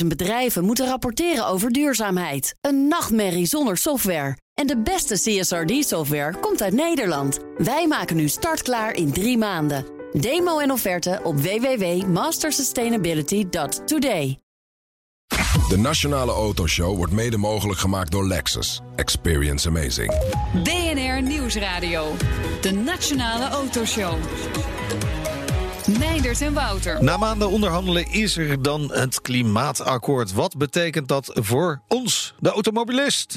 50.000 bedrijven moeten rapporteren over duurzaamheid. Een nachtmerrie zonder software. En de beste CSRD-software komt uit Nederland. Wij maken nu startklaar in drie maanden. Demo en offerte op www.mastersustainability.today. De Nationale Autoshow wordt mede mogelijk gemaakt door Lexus. Experience amazing. BNR Nieuwsradio. De Nationale Autoshow. Meindert en Wouter. Na maanden onderhandelen is er dan het klimaatakkoord. Wat betekent dat voor ons, de automobilist?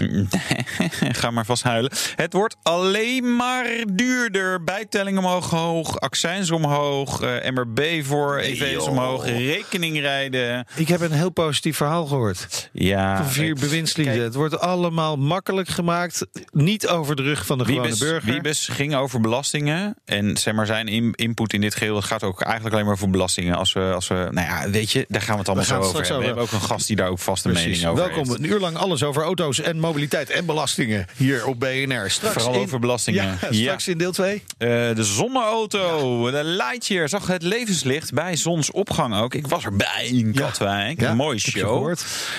Ga maar vast huilen. Het wordt alleen maar duurder. Bijtelling omhoog, hoog, accijns omhoog, eh, MRB voor EV's omhoog, rekening rijden. Ik heb een heel positief verhaal gehoord. Ja, Van vier bewindslieden. kijk, Het wordt allemaal makkelijk gemaakt. Niet over de rug van de gewone Wiebes, burger. Wiebes ging over belastingen. En zeg maar, zijn in- input in dit geheel het gaat ook eigenlijk alleen maar voor belastingen. Als we, als we, nou ja, weet je, daar gaan we het allemaal We zo over hebben. We hebben ook een gast die daar ook vast een mening over Welkom, heeft. een uur lang alles over auto's en mobiliteit en belastingen hier op BNR. Straks Vooral in, over belastingen. Ja, Ja. straks in deel 2. Eh, de zonneauto, de Lightyear, zag het levenslicht bij zonsopgang ook. Ik was erbij in Ja. Katwijk. Ja, een mooie show.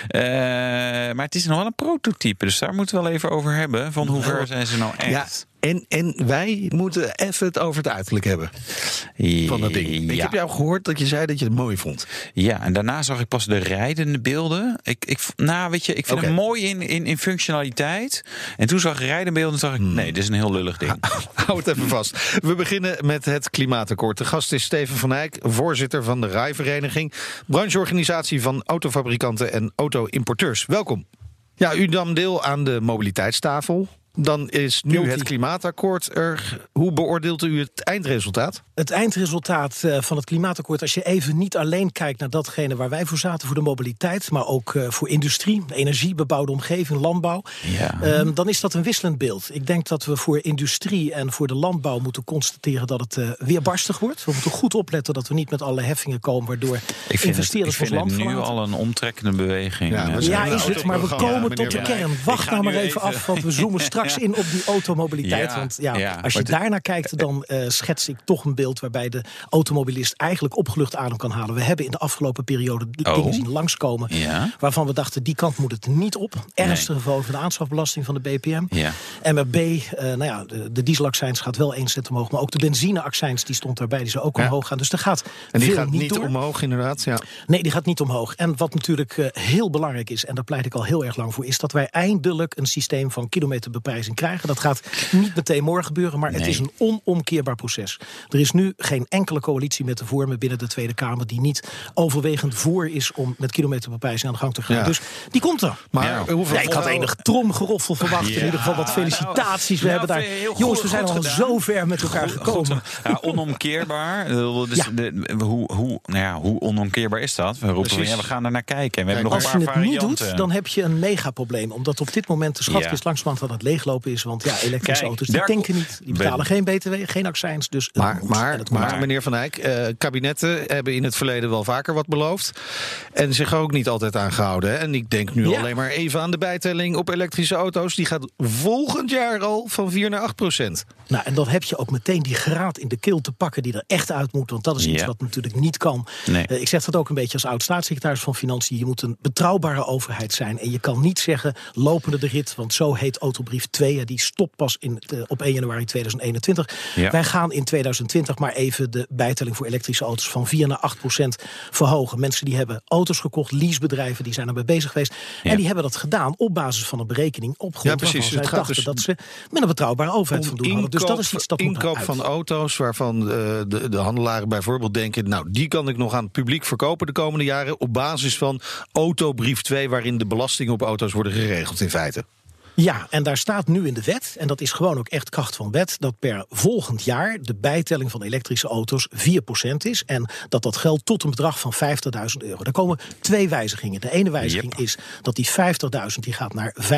Eh, maar het is nog wel een prototype, dus daar moeten we wel even over hebben. Van hoe ver zijn ze nou Ja, echt? En, en wij moeten even het over het uiterlijk hebben van dat ding. Ik Ja. heb jou gehoord dat je zei dat je het mooi vond. Ja, en daarna zag ik pas de rijdende beelden. Ik, ik, nou, weet je, ik vind het mooi in, in, in functionaliteit. En toen zag ik rijdende beelden en dacht ik, nee, dit is een heel lullig ding. Hou het even vast. We beginnen met het klimaatakkoord. De gast is Steven van Eyck, voorzitter van de RAI-vereniging. Brancheorganisatie van autofabrikanten en auto-importeurs. Welkom. Ja, u nam deel aan de mobiliteitstafel. Dan is nu Guilty. het klimaatakkoord er. Hoe beoordeelt u het eindresultaat? Het eindresultaat eh, van het klimaatakkoord, als je even niet alleen kijkt naar datgene waar wij voor zaten, voor de mobiliteit, maar ook eh, voor industrie, energie, bebouwde omgeving, landbouw, Ja. ehm, dan is dat een wisselend beeld. Ik denk dat we voor industrie en voor de landbouw moeten constateren dat het eh, weer barstig wordt. We moeten goed opletten dat we niet met alle heffingen komen, waardoor investeerders ons vind het land nu verlaten. al een omtrekkende beweging. Ja, Ja, is het, maar we komen tot de Van kern. Wacht nou maar even even- af, want we zoomen straks in op die automobiliteit. Ja, want ja, als je daarnaar kijkt, dan eh, schets ik toch een beeld waarbij de automobilist eigenlijk opgelucht adem kan halen. We hebben in de afgelopen periode Oh. dingen zien langskomen Ja. waarvan we dachten, die kant moet het niet op. Ernstige verhoging van de aanschafbelasting van de BPM. Ja. MRB, eh, nou ja, de, de dieselaccijns gaat wel één cent omhoog, maar ook de benzineaccijns die stond daarbij, die zou ook Ja. omhoog gaan. Dus er gaat En die veel gaat niet, door. omhoog, inderdaad. Ja. Nee, die gaat niet omhoog. En wat natuurlijk eh, heel belangrijk is, en daar pleit ik al heel erg lang voor, is dat wij eindelijk een systeem van krijgen. Dat gaat niet meteen morgen gebeuren, maar het is een onomkeerbaar proces. Er is nu geen enkele coalitie meer te vormen binnen de Tweede Kamer die niet overwegend voor is om met kilometerbeprijzing aan de gang te gaan. Ja. Dus die komt er. Maar Ja. hoeveel Ja, ik had enig tromgeroffel verwacht. in ieder geval wat felicitaties. we nou, hebben daar. Jongens, we zijn al gedaan. zo ver met elkaar Goed- gekomen. goed. Ja, onomkeerbaar. Dus Ja. de, hoe, hoe, nou ja, hoe onomkeerbaar is dat? We roepen ja, we gaan er naar kijken. En we hebben nog Als een je paar het niet doet, dan heb je een megaprobleem. Omdat op dit moment de schatkist Ja. langzamerhand aan het leeglopen is. Want ja, elektrische Kijk, auto's die tanken niet. Die betalen geen btw, geen accijns. Dus het Maar, moet maar, het maar meneer Van Eyck, eh, kabinetten hebben in het verleden wel vaker wat beloofd. En zich ook niet altijd aan gehouden. hè. En ik denk nu Ja. alleen maar even aan de bijtelling op elektrische auto's. Die gaat volgend jaar al van 4 naar 8 procent. Nou, en dan heb je ook meteen die graad in de keel te pakken die er echt uit moet. Want dat is iets Ja. wat natuurlijk niet kan. Nee. Eh, ik zeg dat ook een beetje als oud-staatssecretaris van Financiën. Je moet een betrouwbare overheid zijn. En je kan niet zeggen lopende de rit. Want zo heet autobrief 2. Ja, die stopt pas in, op 1 januari 2021. Ja. Wij gaan in 2020 maar even de bijtelling voor elektrische auto's van 4 naar 8 procent verhogen. Mensen die hebben auto's gekocht, leasebedrijven, die zijn ermee bezig geweest. Ja. En die hebben dat gedaan op basis van een berekening. Op grond Ja, precies. waarvan zij Het gaat dachten dus dat ze met een betrouwbare overheid van Om doen hadden. Dus dat is iets dat moet inkoop van auto's waarvan eh, de, de handelaren bijvoorbeeld denken... nou, die kan ik nog aan het publiek verkopen de komende jaren... op basis van autobrief 2, waarin de belastingen op auto's worden geregeld in feite. Ja, en daar staat nu in de wet, en dat is gewoon ook echt kracht van wet, dat per volgend jaar de bijtelling van elektrische auto's 4% is. En dat dat geldt tot een bedrag van 50.000 euro. Er komen twee wijzigingen. De ene wijziging is dat die 50.000 die gaat naar 45.000.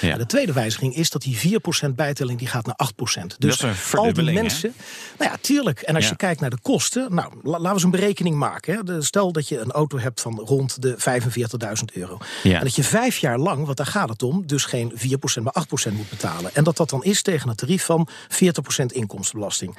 Ja. En de tweede wijziging is dat die 4% bijtelling die gaat naar 8%. Dus is een al die hè? mensen. Nou ja, tuurlijk. En als Ja. je kijkt naar de kosten. Nou, la- laten we eens een berekening maken. Hè. De- Stel dat je een auto hebt van rond de 45.000 euro. Ja. En dat je vijf jaar lang, want daar gaat het om, dus dus geen 4%, maar 8% moet betalen. En dat dat dan is tegen een tarief van 40% inkomstenbelasting.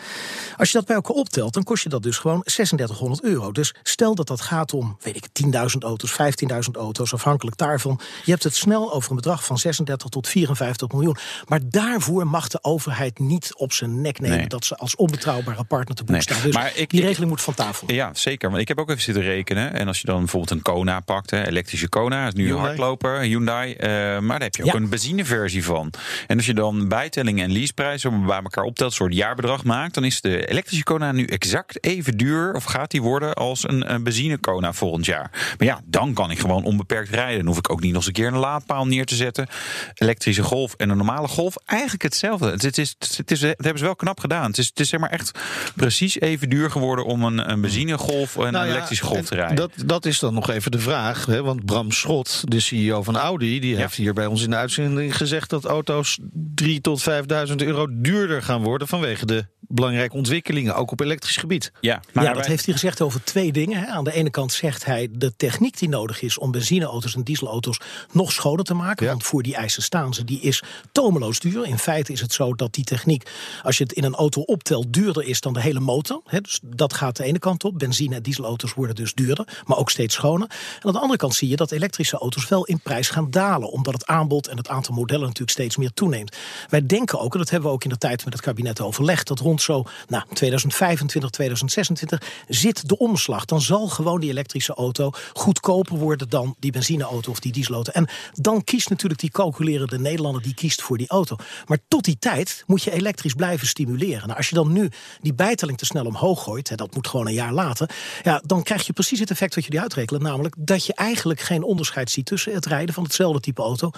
Als je dat bij elkaar optelt, dan kost je dat dus gewoon 3600 euro. Dus stel dat dat gaat om, weet ik, 10.000 auto's, 15.000 auto's, afhankelijk daarvan. Je hebt het snel over een bedrag van 36 tot 54 miljoen. Maar daarvoor mag de overheid niet op zijn nek nemen Nee. dat ze als onbetrouwbare partner te boek Nee. staan. Dus Maar ik- die ik- regeling moet van tafel. Ja, zeker. Want ik heb ook even zitten rekenen. En als je dan bijvoorbeeld een Kona pakt, hè, elektrische Kona, is nu een hardloper, Hyundai. eh, maar daar heb je ook Een benzineversie van. En als je dan bijtelling en leaseprijzen bij elkaar optelt, een soort jaarbedrag maakt, dan is de elektrische Kona nu exact even duur, of gaat die worden, als een, een benzine Kona volgend jaar. Maar ja, dan kan ik gewoon onbeperkt rijden. Dan hoef ik ook niet nog eens een keer een laadpaal neer te zetten. Elektrische golf en een normale golf, eigenlijk hetzelfde. Het, het is, het is, dat hebben ze wel knap gedaan. Het is, het is zeg maar echt precies even duur geworden om een, een benzinegolf en Nou een ja, elektrische golf te en rijden. Dat, dat is dan nog even de vraag. Hè? Want Bram Schot, de CEO van Audi, die heeft hier bij ons in de uitzending gezegd dat auto's 3 tot 5.000 euro duurder gaan worden vanwege de belangrijke ontwikkelingen, ook op elektrisch gebied. ja, maar ja, dat wij- heeft hij gezegd over twee dingen. Hè. Aan de ene kant zegt hij de techniek die nodig is om benzineauto's en dieselauto's nog schoner te maken. Ja. Want voor die eisen staan ze. Die is tomeloos duur. In feite is het zo dat die techniek, als je het in een auto optelt, duurder is dan de hele motor. Hè. Dus dat gaat de ene kant op. Benzine- en dieselauto's worden dus duurder, maar ook steeds schoner. En aan de andere kant zie je dat elektrische auto's wel in prijs gaan dalen. Omdat het aanbod en het aantal modellen natuurlijk steeds meer toeneemt. Wij denken ook, en dat hebben we ook in de tijd met het kabinet overlegd, dat rond zo nou, 2025, 2026 zit de omslag. Dan zal gewoon die elektrische auto goedkoper worden dan die benzineauto of die dieselauto. En dan kiest natuurlijk die calculerende Nederlander die kiest voor die auto. Maar tot die tijd moet je elektrisch blijven stimuleren. Nou, als je dan nu die bijtelling te snel omhoog gooit, hè, dat moet gewoon een jaar later, ja, dan krijg je precies het effect wat jullie uitrekenen. Namelijk dat je eigenlijk geen onderscheid ziet tussen het rijden van hetzelfde type auto,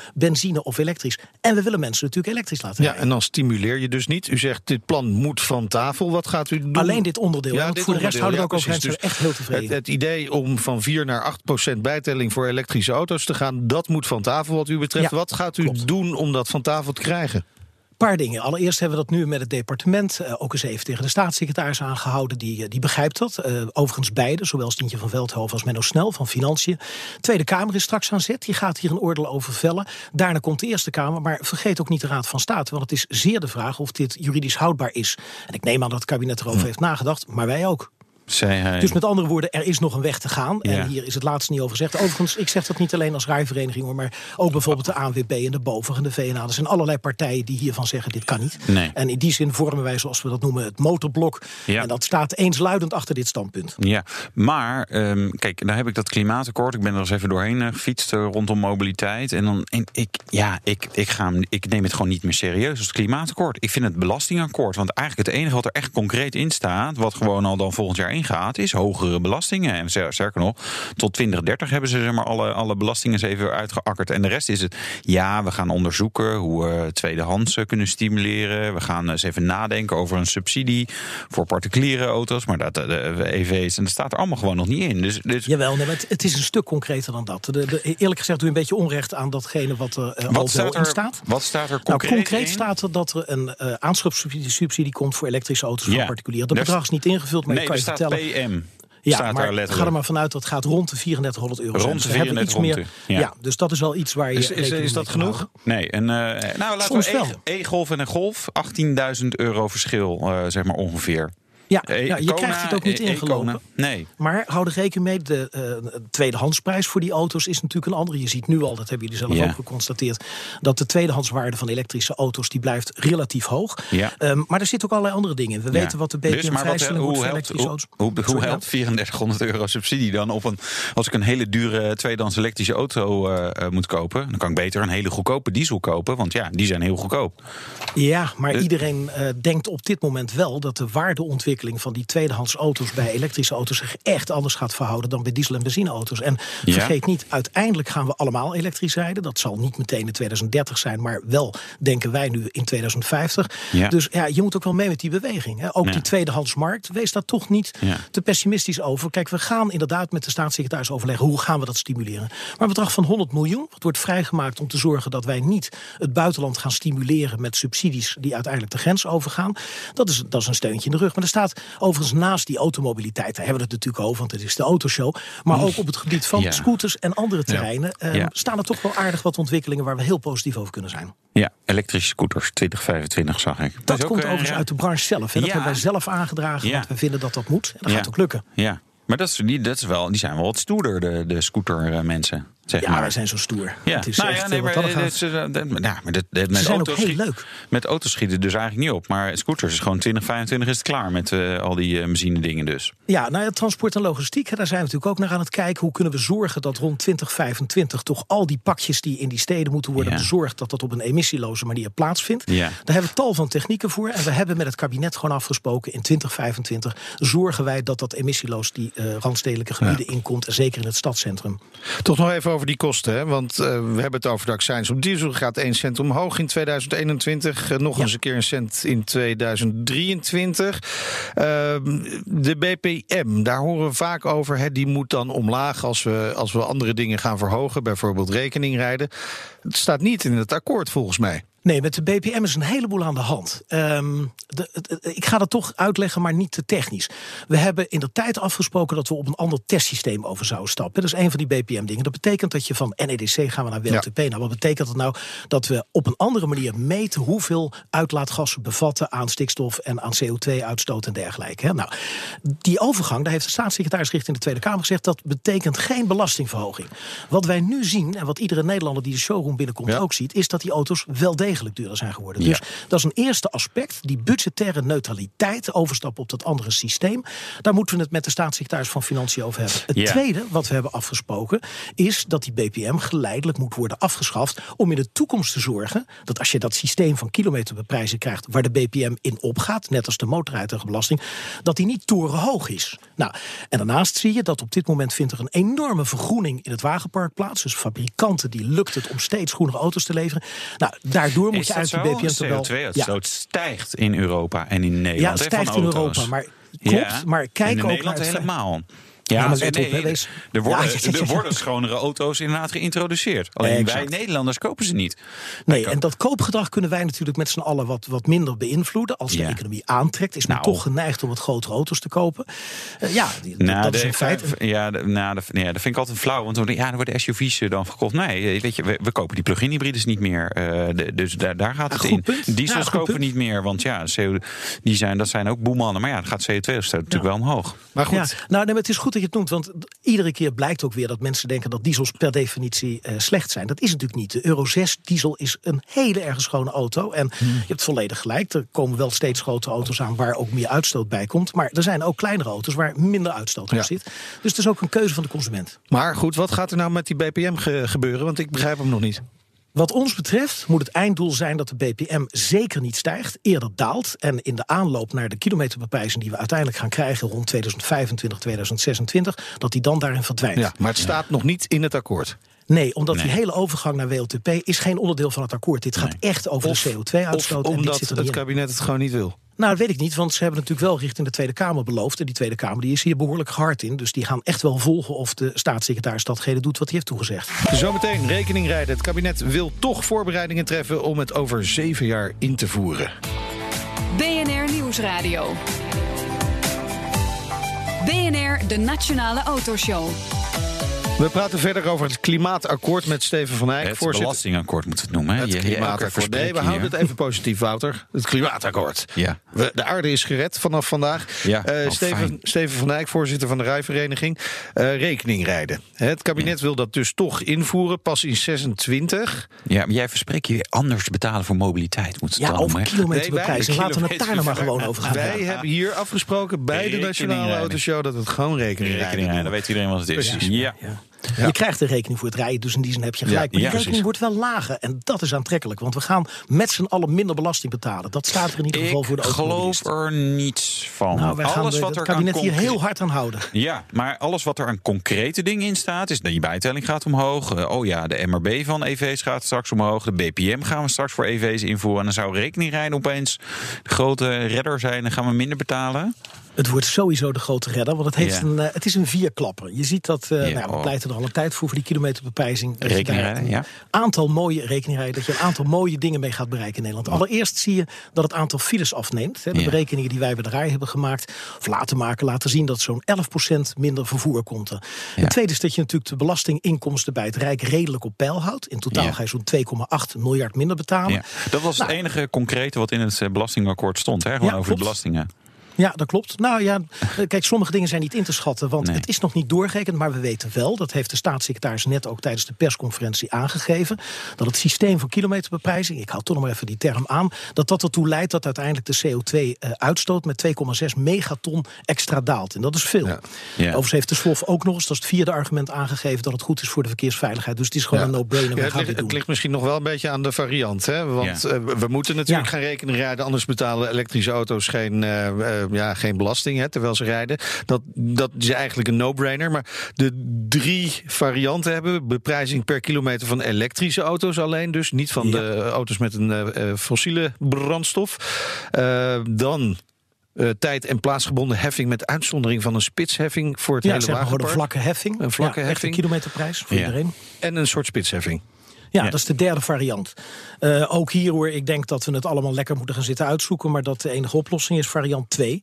of elektrisch. En we willen mensen natuurlijk elektrisch laten Ja, rijden. en dan stimuleer je dus niet. U zegt dit plan moet van tafel. Wat gaat u doen? Alleen dit onderdeel. Ja, want dit voor de rest onderdeel, houden we ook ja, precies. Zijn we echt heel tevreden. Het, het idee om van 4 naar 8 procent bijtelling voor elektrische auto's te gaan, dat moet van tafel wat u betreft. Ja, wat gaat u klopt. doen om dat van tafel te krijgen? Paar dingen. Allereerst hebben we dat nu met het departement eh, ook eens even tegen de staatssecretaris aangehouden. Die, eh, die begrijpt dat. Eh, overigens beide, zowel Stientje van Veldhoven als Menno Snel van Financiën. Tweede Kamer is straks aan zet. Die gaat hier een oordeel over vellen. Daarna komt de Eerste Kamer. Maar vergeet ook niet de Raad van State. Want het is zeer de vraag of dit juridisch houdbaar is. En ik neem aan dat het kabinet erover heeft nagedacht. Maar wij ook. Zei hij. Dus met andere woorden, er is nog een weg te gaan. Ja. En hier is het laatste niet over gezegd. Overigens, ik zeg dat niet alleen als rijvereniging hoor, maar ook bijvoorbeeld de ANWB en de BOVAG en de VNA. Er zijn allerlei partijen die hiervan zeggen: dit kan niet. Nee. En in die zin vormen wij, zoals we dat noemen, het motorblok. Ja. En dat staat eensluidend achter dit standpunt. Ja, maar ehm, kijk, daar heb ik dat klimaatakkoord. Ik ben er eens even doorheen eh, gefietst eh, rondom mobiliteit. En dan, en ik, ja, ik, ik, ga, ik neem het gewoon niet meer serieus als het klimaatakkoord. Ik vind het belastingakkoord. Want eigenlijk het enige wat er echt concreet in staat, wat gewoon al dan volgend jaar ingaat, is hogere belastingen. En ster- sterker nog, tot 2030 hebben ze zeg maar, alle, alle belastingen eens even uitgeakkerd. En de rest is het, ja, we gaan onderzoeken hoe we tweedehands eh, kunnen stimuleren. We gaan eens even nadenken over een subsidie voor particuliere auto's. Maar dat, eh, de EV's, en dat staat er allemaal gewoon nog niet in. Dus, dus Jawel, nee, maar het, het is een stuk concreter dan dat. De, de, eerlijk gezegd doe je een beetje onrecht aan datgene wat er eh, al wat staat, in er, staat. wat staat er Nou, concreet concreet in? staat er dat er een eh subsidie komt voor elektrische auto's Ja. van particulieren. Dat bedrag is niet ingevuld, maar nee, ik kan je vertellen. PM. Ja, staat maar daar letterlijk. ga er maar vanuit dat het gaat rond de 3400 euro. Rond Dus de we hebben iets 3400, meer. ja. Ja. dus dat is wel iets waar je. Is- is- dat genoeg? houden. Nee, en, eh, nou laten Soms we wel. E- E-golf en een golf, 18.000 euro verschil, eh, zeg maar ongeveer. Ja, E- ja, je krijgt het ook niet E- ingelopen. Nee. Maar hou er rekening mee, de eh, tweedehandsprijs voor die auto's is natuurlijk een andere. Je ziet nu al, dat hebben jullie zelf Ja. ook geconstateerd, dat de tweedehandswaarde van elektrische auto's die blijft relatief hoog. Ja. Ehm, maar er zitten ook allerlei andere dingen. in. We Ja. weten wat de Dus, BPM maar wat, vrijstelling wordt hoe, voor helpt, elektrische auto's. hoe, hoe helpt 3400 euro subsidie dan op een... Als ik een hele dure tweedehands elektrische auto eh, eh, moet kopen... dan kan ik beter een hele goedkope diesel kopen. Want ja, die zijn heel goedkoop. Ja, maar De- iedereen eh, denkt op dit moment wel dat de waardeontwikkeling van die tweedehands auto's bij elektrische auto's zich echt anders gaat verhouden dan bij diesel- en benzineauto's. En Ja. vergeet niet, uiteindelijk gaan we allemaal elektrisch rijden. Dat zal niet meteen in 2030 zijn, maar wel denken wij nu in 2050. Ja. Dus ja, je moet ook wel mee met die beweging. Hè. Ook Ja. die tweedehandsmarkt, wees daar toch niet te pessimistisch over. Kijk, we gaan inderdaad met de staatssecretaris overleggen hoe gaan we dat stimuleren. Maar een bedrag van 100 miljoen, dat wordt vrijgemaakt om te zorgen dat wij niet het buitenland gaan stimuleren met subsidies die uiteindelijk de grens overgaan. Dat is, dat is een steuntje in de rug. Maar er staat overigens naast die automobiliteit, daar hebben we het natuurlijk over, want het is de autoshow. Maar ook op het gebied van Ja. scooters en andere terreinen eh, Ja. staan er toch wel aardig wat ontwikkelingen waar we heel positief over kunnen zijn. Ja, elektrische scooters 2025 zag ik. Dat, komt eh, overigens uit de branche zelf. Hè. Dat hebben wij zelf aangedragen, want we vinden dat dat moet. En dat gaat ook lukken. Ja, maar dat, is, die, dat is wel, die zijn wel wat stoerder, de, de scootermensen. Zeg Ja, maar. wij zijn zo stoer. Ja, Het is nou echt, ja, eh, nee, maar, dat gaat. dit- dit- nou, maar dit- dit- met auto's schiet- leuk. Met auto's schieten dus eigenlijk niet op. Maar scooters is gewoon 2025 is het klaar met eh, al die uh, benzine dingen dus. Ja, nou ja, transport en logistiek, hè, daar zijn we natuurlijk ook naar aan het kijken. Hoe kunnen we zorgen dat rond 2025 toch al die pakjes die in die steden moeten worden Ja. bezorgd, dat dat op een emissieloze manier plaatsvindt. Ja. Daar hebben we tal van technieken voor. En we hebben met het kabinet gewoon afgesproken, in 2025 zorgen wij dat dat emissieloos die eh, randstedelijke gebieden inkomt. En zeker in het stadscentrum. Toch nog even over die kosten. Hè? Want eh, we hebben het over de accijns op diesel. Gaat 1 cent omhoog in 2021. eh, nog Ja. eens een keer een cent in 2023. Ehm, de BPM, daar horen we vaak over. Hè? Die moet dan omlaag als we, als we andere dingen gaan verhogen. Bijvoorbeeld rekeningrijden. Het staat niet in het akkoord volgens mij. Nee, met de BPM is een heleboel aan de hand. Ehm, de, ik ga dat toch uitleggen, maar niet te technisch. We hebben in de tijd afgesproken dat we op een ander testsysteem over zouden stappen. Dat is een van die BPM-dingen. Dat betekent dat je van NEDC gaan we naar WLTP. Nou, wat betekent dat nou? Dat we op een andere manier meten hoeveel uitlaatgassen bevatten aan stikstof en aan CO2-uitstoot en dergelijke. Hè? Nou, die overgang, daar heeft de staatssecretaris richting de Tweede Kamer gezegd, dat betekent geen belastingverhoging. Wat wij nu zien, en wat iedere Nederlander die de showroom binnenkomt Ja. ook ziet, is dat die auto's wel degelijk duurder zijn geworden. Ja. Dus dat is een eerste aspect, die budgettaire neutraliteit, overstap op dat andere systeem. Daar moeten we het met de staatssecretaris van Financiën over hebben. Het Ja. tweede wat we hebben afgesproken, is dat die BPM geleidelijk moet worden afgeschaft om in de toekomst te zorgen dat als je dat systeem van kilometerbeprijzen krijgt waar de BPM in opgaat, net als de motorrijtuigenbelasting, dat die niet torenhoog is. Nou, en daarnaast zie je dat op dit moment vindt er een enorme vergroening in het wagenpark plaats. Dus fabrikanten die lukt het om steeds groenere auto's te leveren. Nou, daardoor moet Is je uit wel. CO2-uitstoot stijgt in Europa en in Nederland. Ja, het stijgt in. Europa, maar klopt, Ja, maar kijk in ook Nederland naar het helemaal. Ja, Ja, maar nee, op, er worden, Ja, ja, ja, ja. er worden schonere auto's inderdaad geïntroduceerd. Alleen Exact. wij Nederlanders kopen ze niet. Nee, en dat koopgedrag kunnen wij natuurlijk met z'n allen wat, wat minder beïnvloeden. Als de Ja. economie aantrekt, is men Nou. toch geneigd om wat grotere auto's te kopen. Eh, ja, die- Nou, dat is een feit. Ja, de- nou, de- ja, dat vind ik altijd flauw. Want dan, ja, dan worden SUV's dan verkocht. Nee, weet je, we, we kopen die plug-in hybrides niet meer. eh, de- dus daar, daar gaat het in. punt. Diesels kopen punt. niet meer. Want ja, CO, die zijn, dat zijn ook boemannen. Maar ja, dan gaat CO2-uitstoot natuurlijk wel omhoog. Maar goed, Ja, nou, nee, maar het is goed dat je het noemt, want iedere keer blijkt ook weer dat mensen denken dat diesels per definitie eh, slecht zijn. Dat is natuurlijk niet. De Euro 6 diesel is een hele erg schone auto. En Hmm. je hebt volledig gelijk. Er komen wel steeds grotere auto's aan waar ook meer uitstoot bij komt. Maar er zijn ook kleinere auto's waar minder uitstoot op Ja. zit. Dus het is ook een keuze van de consument. maar goed, wat gaat er nou met die BPM ge- gebeuren? Want ik begrijp hem nog niet. Wat ons betreft moet het einddoel zijn dat de BPM zeker niet stijgt, eerder daalt. En in de aanloop naar de kilometerbeprijzing die we uiteindelijk gaan krijgen rond 2025, 2026, dat die dan daarin verdwijnt. Ja, maar het staat nog niet in het akkoord. Nee, omdat die hele overgang naar WLTP is geen onderdeel van het akkoord. Dit gaat echt over Of- de CO2-uitstoot. Of en dit zit er het kabinet het gewoon niet wil. Nou, dat weet ik niet, want ze hebben natuurlijk wel richting de Tweede Kamer beloofd. En die Tweede Kamer die is hier behoorlijk hard in. Dus die gaan echt wel volgen of de staatssecretaris datgene doet wat hij heeft toegezegd. Zometeen rekening rijden. Het kabinet wil toch voorbereidingen treffen om het over zeven jaar in te voeren. BNR Nieuwsradio. BNR, de Nationale Autoshow. We praten verder over het klimaatakkoord met Steven van Eyck, Het voorzitter. belastingakkoord moet het noemen. hè? Het klimaatakkoord. Nee, we houden het even positief, Wouter. Het klimaatakkoord. Ja. We- de aarde is gered vanaf vandaag. Ja, Eh, oh, Steven. Steven van Eyck, voorzitter van de Rijvereniging. Eh, rekening rijden. Het kabinet wil dat dus toch invoeren, pas in 26. Ja, maar jij verspreekt je anders betalen voor mobiliteit. Moet het Ja, hè? kilometerbeprijzing. Nee, Laten we het daar nou maar gewoon over gaan Wij hebben. hebben hier afgesproken bij de Nationale. Autoshow dat het gewoon rekening rijden Rekening rijden, dan weet iedereen wat het is. Precies. Ja. Ja. Je krijgt een rekening voor het rijden, dus in die zin heb je Ja, gelijk. maar die rekening precies. wordt wel lager en dat is aantrekkelijk. Want we gaan met z'n allen minder belasting betalen. Dat staat er in ieder geval voor de Ik geloof er niets van. Nou, wij gaan alles het kabinet hier heel hard aan houden. Ja, maar alles wat er aan concrete dingen in staat, is dat die bijtelling gaat omhoog. Eh, oh ja, de MRB van EV's gaat straks omhoog. De BPM gaan we straks voor EV's invoeren. En dan zou rekening rijden opeens de grote redder zijn. Dan gaan we minder betalen. Het wordt sowieso de grote redder, want het, heeft Ja. een, eh, het is een vierklapper. Je ziet dat, eh, Ja, nou, we oh. pleiten er al een tijd voor, voor die kilometerbeprijzing. Dat je Rekening daar rijden, een ja. aantal mooie rekeningrijden, dat je een aantal mooie dingen mee gaat bereiken in Nederland. Allereerst zie je dat het aantal files afneemt. Hè. De berekeningen die wij bij de RAI hebben gemaakt, of laten maken, laten zien dat zo'n 11% minder vervoer komt er. Het tweede is dat je natuurlijk de belastinginkomsten bij het Rijk redelijk op peil houdt. In totaal ga je zo'n 2,8 miljard minder betalen. Dat was het enige concrete wat in het eh, belastingakkoord stond. Hè? Gewoon over de belastingen. Ja, dat klopt. Nou ja, eh, kijk, sommige dingen zijn niet in te schatten, want Nee. het is nog niet doorgerekend. Maar we weten wel, dat heeft de staatssecretaris net ook tijdens de persconferentie aangegeven, dat het systeem van kilometerbeprijzing, ik hou toch nog maar even die term aan, dat dat ertoe leidt dat uiteindelijk de CO2-uitstoot met 2,6 megaton extra daalt. En dat is veel. Ja. Ja. Overigens heeft de SWOF ook nog eens, dat is het vierde argument, aangegeven dat het goed is voor de verkeersveiligheid. Dus het is gewoon Ja. een no-brainer. Het, ligt, dit het doen. ligt misschien nog wel een beetje aan de variant. Hè? Want Ja. eh, we moeten natuurlijk Ja. gaan rekenen rijden. Anders betalen elektrische auto's geen, eh, eh, ja, geen belasting hè, terwijl ze rijden. Dat, dat is eigenlijk een no-brainer. Maar de drie varianten hebben. Beprijzing per kilometer van elektrische auto's alleen. Dus niet van Ja. de auto's met een eh, eh, fossiele brandstof. Eh, dan... eh, tijd- en plaatsgebonden heffing met uitzondering van een spitsheffing voor het Ja, hele zeg maar gewoon een wagenpark. vlakke heffing. Een vlakke ja, echt heffing. Een kilometerprijs voor Ja. iedereen. En een soort spitsheffing. Ja, Ja. dat is de derde variant. Eh, ook hier hoor, ik denk dat we het allemaal lekker moeten gaan zitten uitzoeken. Maar dat de enige oplossing is variant 2.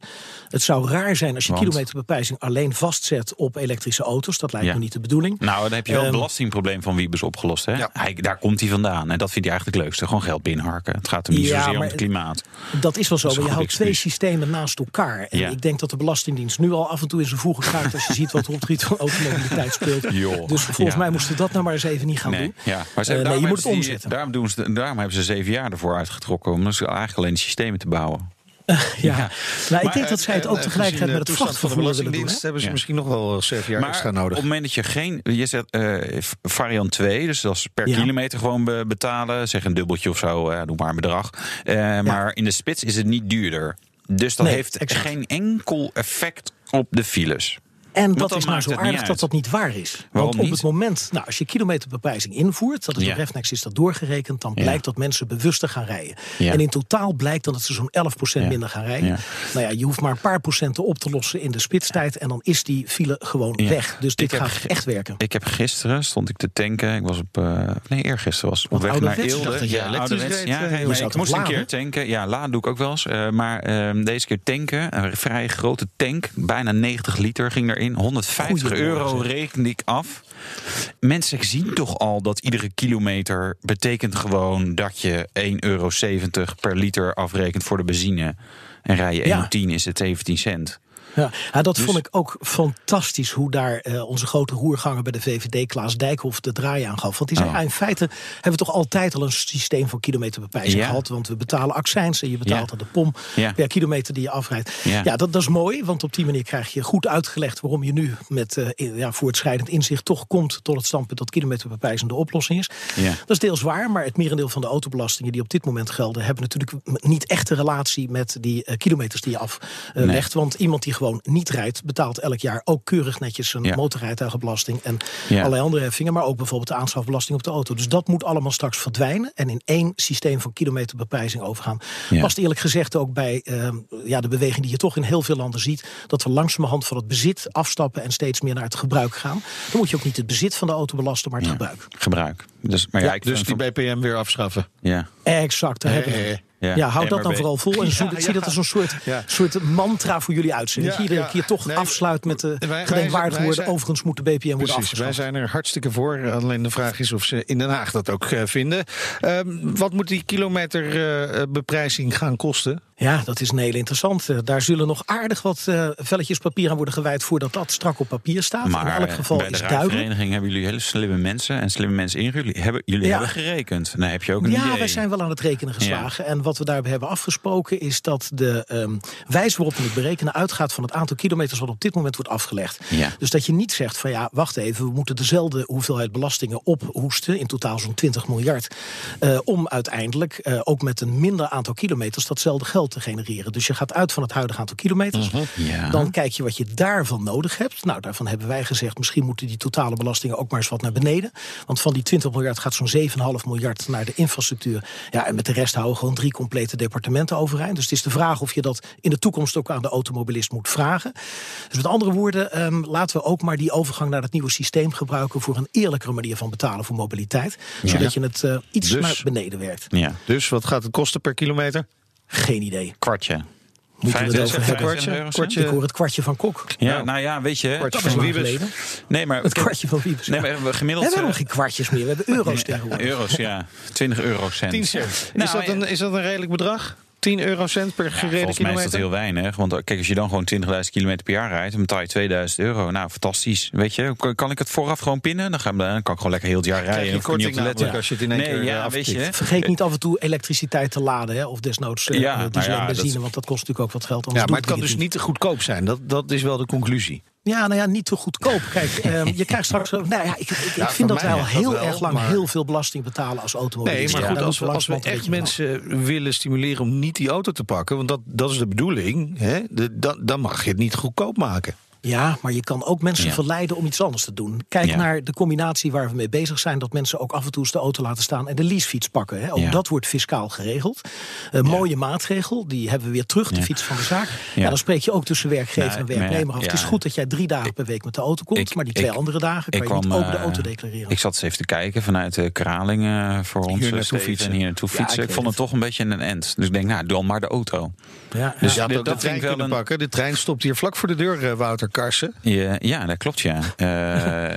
Het zou raar zijn als je Want? kilometerbeprijzing alleen vastzet op elektrische auto's. Dat lijkt Ja. me niet de bedoeling. Nou, dan heb je wel het Ehm, belastingprobleem van Wiebes opgelost. Hè? Ja. Hij, daar komt hij vandaan. En dat vindt hij eigenlijk het leukste. Gewoon geld binnenharken. Het gaat hem niet Ja, zozeer om het klimaat. Dat is wel zo, Dat is maar je houdt twee systemen naast elkaar. En Ja. ik denk dat de Belastingdienst nu al af en toe in zijn voegen kruipt... als je ziet wat er op het gebied van automobiliteit speelt. Dus volgens ja. mij moesten we dat nou maar eens even niet gaan Nee, doen. ja. maar ze, Eh, nee, je moet het die- omzetten. Daarom, doen ze, daarom hebben ze zeven jaar ervoor uitgetrokken. Om dus eigenlijk alleen systemen te bouwen. Ja. Ja. Nou, ik Maar, denk dat zij het En, ook eh, tegelijkertijd met het toestand van de vrachtvervoer willen doen. Hè? hebben ze Ja. misschien nog wel zeven jaar maar extra nodig. op het moment dat je geen... Je eh, variant 2, dus dat is per Ja. kilometer gewoon be- betalen. Zeg een dubbeltje of zo, eh, doe maar een bedrag. Eh, Maar in de spits is het niet duurder. Dus dat Nee, heeft exact. geen enkel effect op de files. En dat is nou maakt zo aardig dat dat niet waar is. Waarom Want op niet? het moment, nou, als je kilometerbeprijzing invoert, dat is Ja. op Refnex is dat doorgerekend, dan Ja. blijkt dat mensen bewuster gaan rijden. Ja. En in totaal blijkt dan dat ze zo'n 11% Ja. minder gaan rijden. Ja. Nou ja, je hoeft maar een paar procenten op te lossen in de spitstijd en dan is die file gewoon Ja. weg. Dus dit Ik gaat echt werken. Ik heb gisteren, stond ik te tanken. Ik was op, eh, nee, eergisteren was op weg naar? Eelde. Ouderwets. reed, Ja, eh, maar ik moest een keer tanken. Ja, laden doe ik ook wel eens. Eh, maar ehm, deze keer tanken, een vrij grote tank, bijna 90 liter ging erin. 150 Goedemorgen, euro rekende ik af. Mensen zien toch al dat iedere kilometer betekent gewoon dat je 1,70 euro per liter afrekent voor de benzine. En rij je Ja. 1,10 is het 17 cent. Ja, dat Dus- vond ik ook fantastisch hoe daar eh, onze grote roerganger bij de VVD, Klaas Dijkhoff, de draai aan gaf. Want die zei, Oh. ja, in feite hebben we toch altijd al een systeem van kilometerbeprijzing Ja. gehad. Want we betalen accijns en je betaalt Ja. aan de pom Ja. per kilometer die je afrijdt. Ja. Dat, dat is mooi, want op die manier krijg je goed uitgelegd waarom je nu met eh, ja, voortschrijdend inzicht toch komt tot het standpunt dat kilometerbeprijzing de oplossing is. Dat is deels waar, maar het merendeel van de autobelastingen die op dit moment gelden, hebben natuurlijk niet echt een relatie met die eh, kilometers die je aflegt. Want iemand die gewoon niet rijdt, betaalt elk jaar ook keurig netjes een Ja. motorrijtuigenbelasting en Ja. allerlei andere heffingen, maar ook bijvoorbeeld de aanschafbelasting op de auto. Dus dat moet allemaal straks verdwijnen en in één systeem van kilometerbeprijzing overgaan. Ja. Past eerlijk gezegd ook bij ehm, ja, de beweging die je toch in heel veel landen ziet, dat we langzamerhand van het bezit afstappen en steeds meer naar het gebruik gaan. Dan moet je ook niet het bezit van de auto belasten, maar het Ja. gebruik. Gebruik. Dus, maar ja, ik dus die BPM weer afschaffen. Ja. Exact, daar hebben we. Ja. Ja, houd dat dan vooral vol en Ja, zie, dat als een soort, Ja. soort mantra voor jullie uitzending. Ja, dat je iedere ja. keer toch Nee, afsluit met de wij- wij- gedenkwaardige wij woorden. zijn- Overigens moet de BPM worden Precies, wij afgeschaft. zijn er hartstikke voor. Alleen de vraag is of ze in Den Haag dat ook eh, vinden. Ehm, wat moet die kilometerbeprijzing gaan kosten? Ja, dat is een heel interessant. Eh, Daar zullen nog aardig wat eh, velletjes papier aan worden gewijd voordat dat strak op papier staat. Maar in elk geval bij de is. Rijvereniging hebben jullie hele slimme mensen en slimme mensen in jullie hebben, jullie Ja. hebben gerekend. Dan heb je ook een Ja, idee. wij zijn wel aan het rekenen geslagen. En wat we daarbij hebben afgesproken is dat de ehm, wijze waarop we het berekenen uitgaat van het aantal kilometers wat op dit moment wordt afgelegd. Ja. Dus dat je niet zegt van ja, wacht even, we moeten dezelfde hoeveelheid belastingen ophoesten, in totaal zo'n 20 miljard, eh, om uiteindelijk ook met een minder aantal kilometers datzelfde geld te genereren. Dus je gaat uit van het huidige aantal kilometers. Mhm. Ja. Dan kijk je wat je daarvan nodig hebt. Nou, daarvan hebben wij gezegd, misschien moeten die totale belastingen ook maar eens wat naar beneden. Want van die 20 miljard gaat zo'n 7,5 miljard naar de infrastructuur. Ja, en met de rest houden we gewoon drie complete departementen overeind. Dus het is de vraag of je dat in de toekomst ook aan de automobilist moet vragen. Dus met andere woorden, ehm, laten we ook maar die overgang naar het nieuwe systeem gebruiken voor een eerlijkere manier van betalen voor mobiliteit. Zodat je het eh, iets Dus- naar beneden werkt. Ja, Dus wat gaat het kosten per kilometer? Geen idee. kwartje. Moeten we het over Vijf- hebben. kwartje? Ik hoor het kwartje van Kok. Ja, nou ja, weet je. Kwartje Dat is van lang Wiebes. geleden. Nee, maar, Het kwartje van Wiebes. Nee, ja. maar we We gemiddeld. hebben nog eh, geen kwartjes meer, we hebben euro's tegenwoordig. Euro's, ja. 20 eurocent. 10 cent. Nou, is, dat een, is dat een redelijk bedrag? 10 eurocent per gereden Volgens mij is kilometer? dat heel weinig. Want kijk, als je dan gewoon 20.000 kilometer per jaar rijdt, dan betaal je 2000 euro. Nou, fantastisch. Weet je, kan- kan ik het vooraf gewoon pinnen? Dan, ga, dan kan ik gewoon lekker heel het jaar rijden. Krijg je niet korting op als je het in één nee, keer, ja, eh, weet je. Vergeet niet af en toe elektriciteit te laden. Hè? Of desnoods eh, Ja, diesel ja, en benzine. dat- Want dat kost natuurlijk ook wat geld. Ja, maar het kan dus niet. niet te goedkoop zijn. Dat, dat is wel de conclusie. Ja, nou ja, niet te goedkoop. Kijk, ehm, je krijgt straks... Nou ja, ik, ik, ik Ja, vind dat wij al heel wel, erg lang maar- heel veel belasting betalen als automobilist. Nee, maar Ja, goed, daar als we, moeten als we echt mensen willen stimuleren om niet die auto te pakken... want dat, dat is de bedoeling, hè, de, dan, dan mag je het niet goedkoop maken. Ja, maar je kan ook mensen Ja. verleiden om iets anders te doen. Kijk Ja. naar de combinatie waar we mee bezig zijn. Dat mensen ook af en toe eens de auto laten staan en de leasefiets pakken. Hè. Ook Ja. dat wordt fiscaal geregeld. Een mooie maatregel, die hebben we weer terug, de Ja. fiets van de zaak. Ja. Ja. dan spreek je ook tussen werkgever Nou, en werknemer af. ja, Het is goed dat jij drie dagen per week met de auto komt. Ik- maar die twee ik- andere dagen kan je niet ook de eh, auto declareren. Ik zat eens even te kijken vanuit de Kralingen voor ons Hier eh, naartoe fietsen. en hier naartoe Ja, fietsen. ik vond het toch een beetje een end. Dus ik denk, nou, dan maar de auto. ja, Dus ja. Dat, dat de trein ik wel een- pakken. De trein stopt hier vlak voor de deur, eh, Wouter Karsen. Ja, ja, dat klopt, ja. Eh,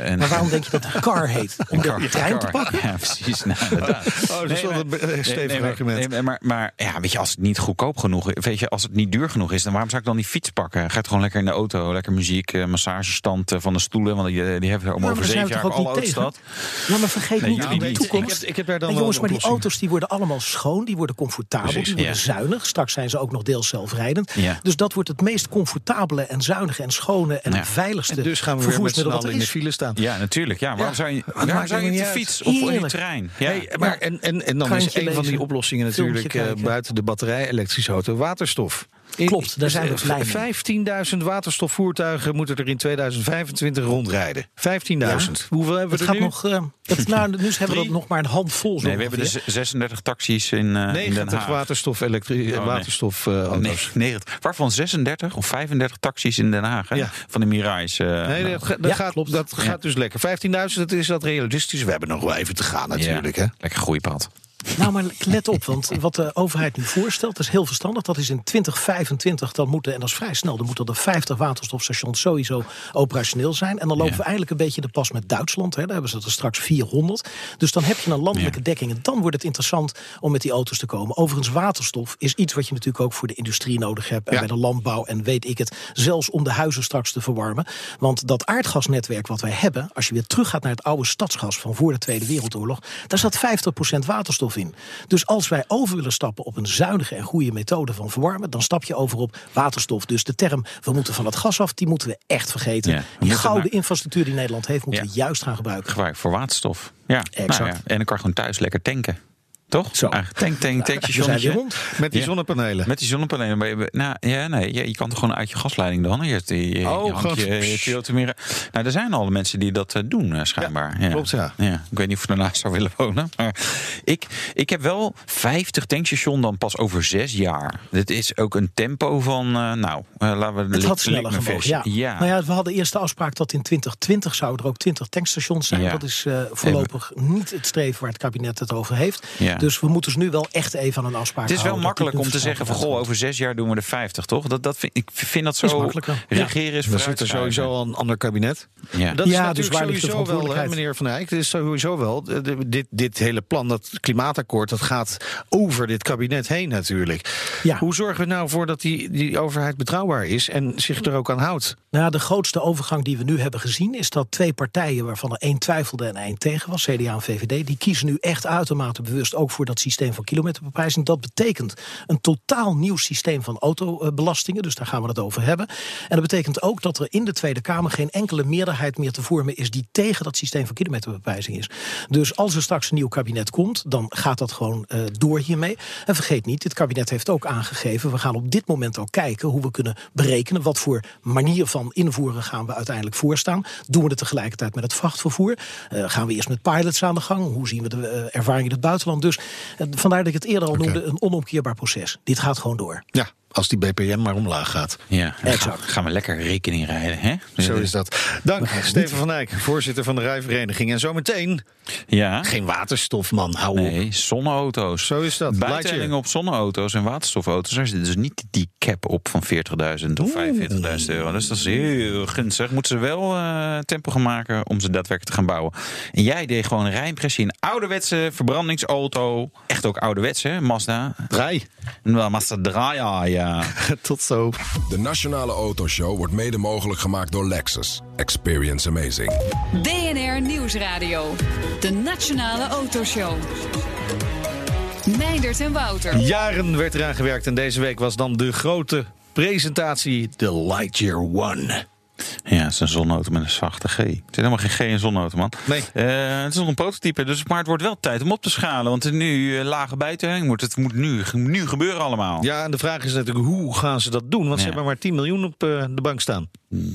en, Maar waarom denk je dat een car heet? Om de Car- trein te pakken? Ja, precies. Nou, inderdaad. Oh, dat is wel een stevig maar- argument. nee, maar, maar ja, weet je, als het niet goedkoop genoeg is, weet je, als het niet duur genoeg is, dan waarom zou ik dan die fiets pakken? Ga het gewoon lekker in de auto, lekker muziek, eh, massagestand eh, van de stoelen, want die, die hebben er maar over zeven jaar alle auto's staat. Ja, maar vergeet Nee, niet, in de toekomst... Ik heb, ik heb daar dan En wel jongens, maar die auto's die worden allemaal schoon, die worden comfortabel, Precies, die worden ja. zuinig. Straks zijn ze ook nog deels zelfrijdend. Ja. Dus dat wordt het meest comfortabele en zuinige en schone en Ja. veiligste En dus gaan we weer met z'n vervoersmiddel wat allen er in de file staan. Ja, natuurlijk. Ja, waarom Ja, zou je, waarom zou je op de niet fiets of in de Heerlijk. trein? Ja, Hey, maar en, en, en dan is een van die oplossingen natuurlijk eh, buiten de batterij-elektrische auto waterstof. Klopt, daar zijn we blij mee. 15.000 waterstofvoertuigen moeten er in 2025 rondrijden. 15.000. Hoeveel hebben we er gaat nu? nog, eh, het, nou, nu hebben we dat nog maar een handvol. Zo Nee, we hebben dus 36 taxis in, eh in Den 90 Haag. waterstof, elektri- nee. waterstof eh, auto's. Nee, 90. Waarvan 36 of 35 taxis in Den Haag. Hè? Ja. Van de Mirais. eh, Nee, nou, dat, ga- dat, Ja, gaat, klopt. dat Ja. gaat dus lekker. 15.000, dat is dat realistisch. We hebben nog wel even te gaan natuurlijk. ja. Hè? Lekker groeipad. Nou, maar let op, want wat de overheid nu voorstelt, dat is heel verstandig. Dat is in 2025, dan moeten, en dat is vrij snel, dan moeten er 50 waterstofstations sowieso operationeel zijn. En dan lopen Ja. we eigenlijk een beetje de pas met Duitsland. Hè. Daar hebben ze er straks 400. Dus dan heb je een landelijke Ja. dekking. En dan wordt het interessant om met die auto's te komen. Overigens, waterstof is iets wat je natuurlijk ook voor de industrie nodig hebt. En Ja. bij de landbouw en weet ik het, zelfs om de huizen straks te verwarmen. Want dat aardgasnetwerk wat wij hebben, als je weer teruggaat naar het oude stadsgas van voor de Tweede Wereldoorlog, daar zat 50% waterstof in. Dus als wij over willen stappen op een zuinige en goede methode van verwarmen, dan stap je over op waterstof. Dus de term we moeten van het gas af, die moeten we echt vergeten. Ja, die gouden infrastructuur die Nederland heeft, moeten Ja. we juist gaan gebruiken. Gebruik voor waterstof. Ja, Exact. Nou ja, En dan kan je gewoon thuis lekker tanken. Toch? Zo. Eigenlijk Tank, tank, rond. Met die Ja. zonnepanelen. Met die zonnepanelen. ben je- Nou, ja, nee, ja, je kan toch gewoon uit je gasleiding dan? Je, die, je, Oh, je hangt je, je Nou, er zijn al mensen die dat eh, doen, eh, schijnbaar. Ja, klopt, ja. Ik weet niet of ik daarnaast zou willen wonen. Maar ik, ik heb wel 50 tankstations dan pas over zes jaar. Dit is ook een tempo van, eh, nou, laten we... Het had sneller vers. ja. ja. Nou ja, we hadden eerst de afspraak dat in 2020 zouden er ook 20 tankstations zijn. Ja. Dat is voorlopig niet het streven waar het kabinet het over heeft. Ja. Dus we moeten ze nu wel echt even aan een afspraak Het is wel makkelijk om te zeggen van, goh, over zes jaar doen we de 50, toch? Dat, dat vind, ik vind dat Is zo... Regeren is We zitten sowieso al een ander kabinet. Ja. Dat is Ja, dus natuurlijk de sowieso wel, hè, meneer Van Eyck. Het is sowieso wel. de- de- dit, dit hele plan, dat klimaatakkoord, dat gaat over dit kabinet heen natuurlijk. Ja. Hoe zorgen we nou voor dat die, die overheid betrouwbaar is en zich er ook aan houdt? Nou, de grootste overgang die we nu hebben gezien is dat twee partijen, waarvan er één twijfelde en één tegen was, CDA en VVD, die kiezen nu echt uitermate bewust ook ook voor dat systeem van kilometerbeprijzing. Dat betekent een totaal nieuw systeem van autobelastingen. Dus daar gaan we het over hebben. En dat betekent ook dat er in de Tweede Kamer geen enkele meerderheid meer te vormen is die tegen dat systeem van kilometerbeprijzing is. Dus als er straks een nieuw kabinet komt, dan gaat dat gewoon uh, door hiermee. En vergeet niet, dit kabinet heeft ook aangegeven, we gaan op dit moment ook kijken hoe we kunnen berekenen wat voor manier van invoeren gaan we uiteindelijk voorstaan. Doen we het tegelijkertijd met het vrachtvervoer? Uh, gaan we eerst met pilots aan de gang? Hoe zien we de uh, ervaring in het buitenland? Dus vandaar dat ik het eerder al okay. noemde, een onomkeerbaar proces. Dit gaat gewoon door. Ja, als die BPM maar omlaag gaat. Ja, exact. Gaan we lekker rekening rijden. Hè? Zo is dat. Dank, Steven van Eyck, voorzitter van de Rijvereniging. En zometeen ja. geen waterstof, man. Hou nee, zonneauto's. Zo is dat. Bijtelling op zonneauto's en waterstofauto's. Er zit dus niet die cap op van 40.000 of 45.000 euro. Dus dat is heel gunstig. Moeten ze wel uh, tempo gaan maken om ze daadwerkelijk te gaan bouwen. En jij deed gewoon een rijimpressie in ouderwetse verbrandingsauto. Echt ook ouderwets, hè? Mazda. Draai. Nou, Mazda draai, ja. Tot zo. De Nationale Autoshow wordt mede mogelijk gemaakt door Lexus. Experience amazing. BNR Nieuwsradio. De Nationale Autoshow. Meindert en Wouter. Jaren werd eraan gewerkt en deze week was dan de grote presentatie, de Lightyear One. Ja, het is een zonneauto met een zachte G. Het is helemaal geen G in zonneauto, man. Nee. Uh, het is nog een prototype, dus, maar het wordt wel tijd om op te schalen. Want nu uh, lage bijtelling moet het moet nu, nu gebeuren allemaal. Ja, en de vraag is natuurlijk hoe gaan ze dat doen? Want ja. ze hebben maar 10 miljoen op uh, de bank staan.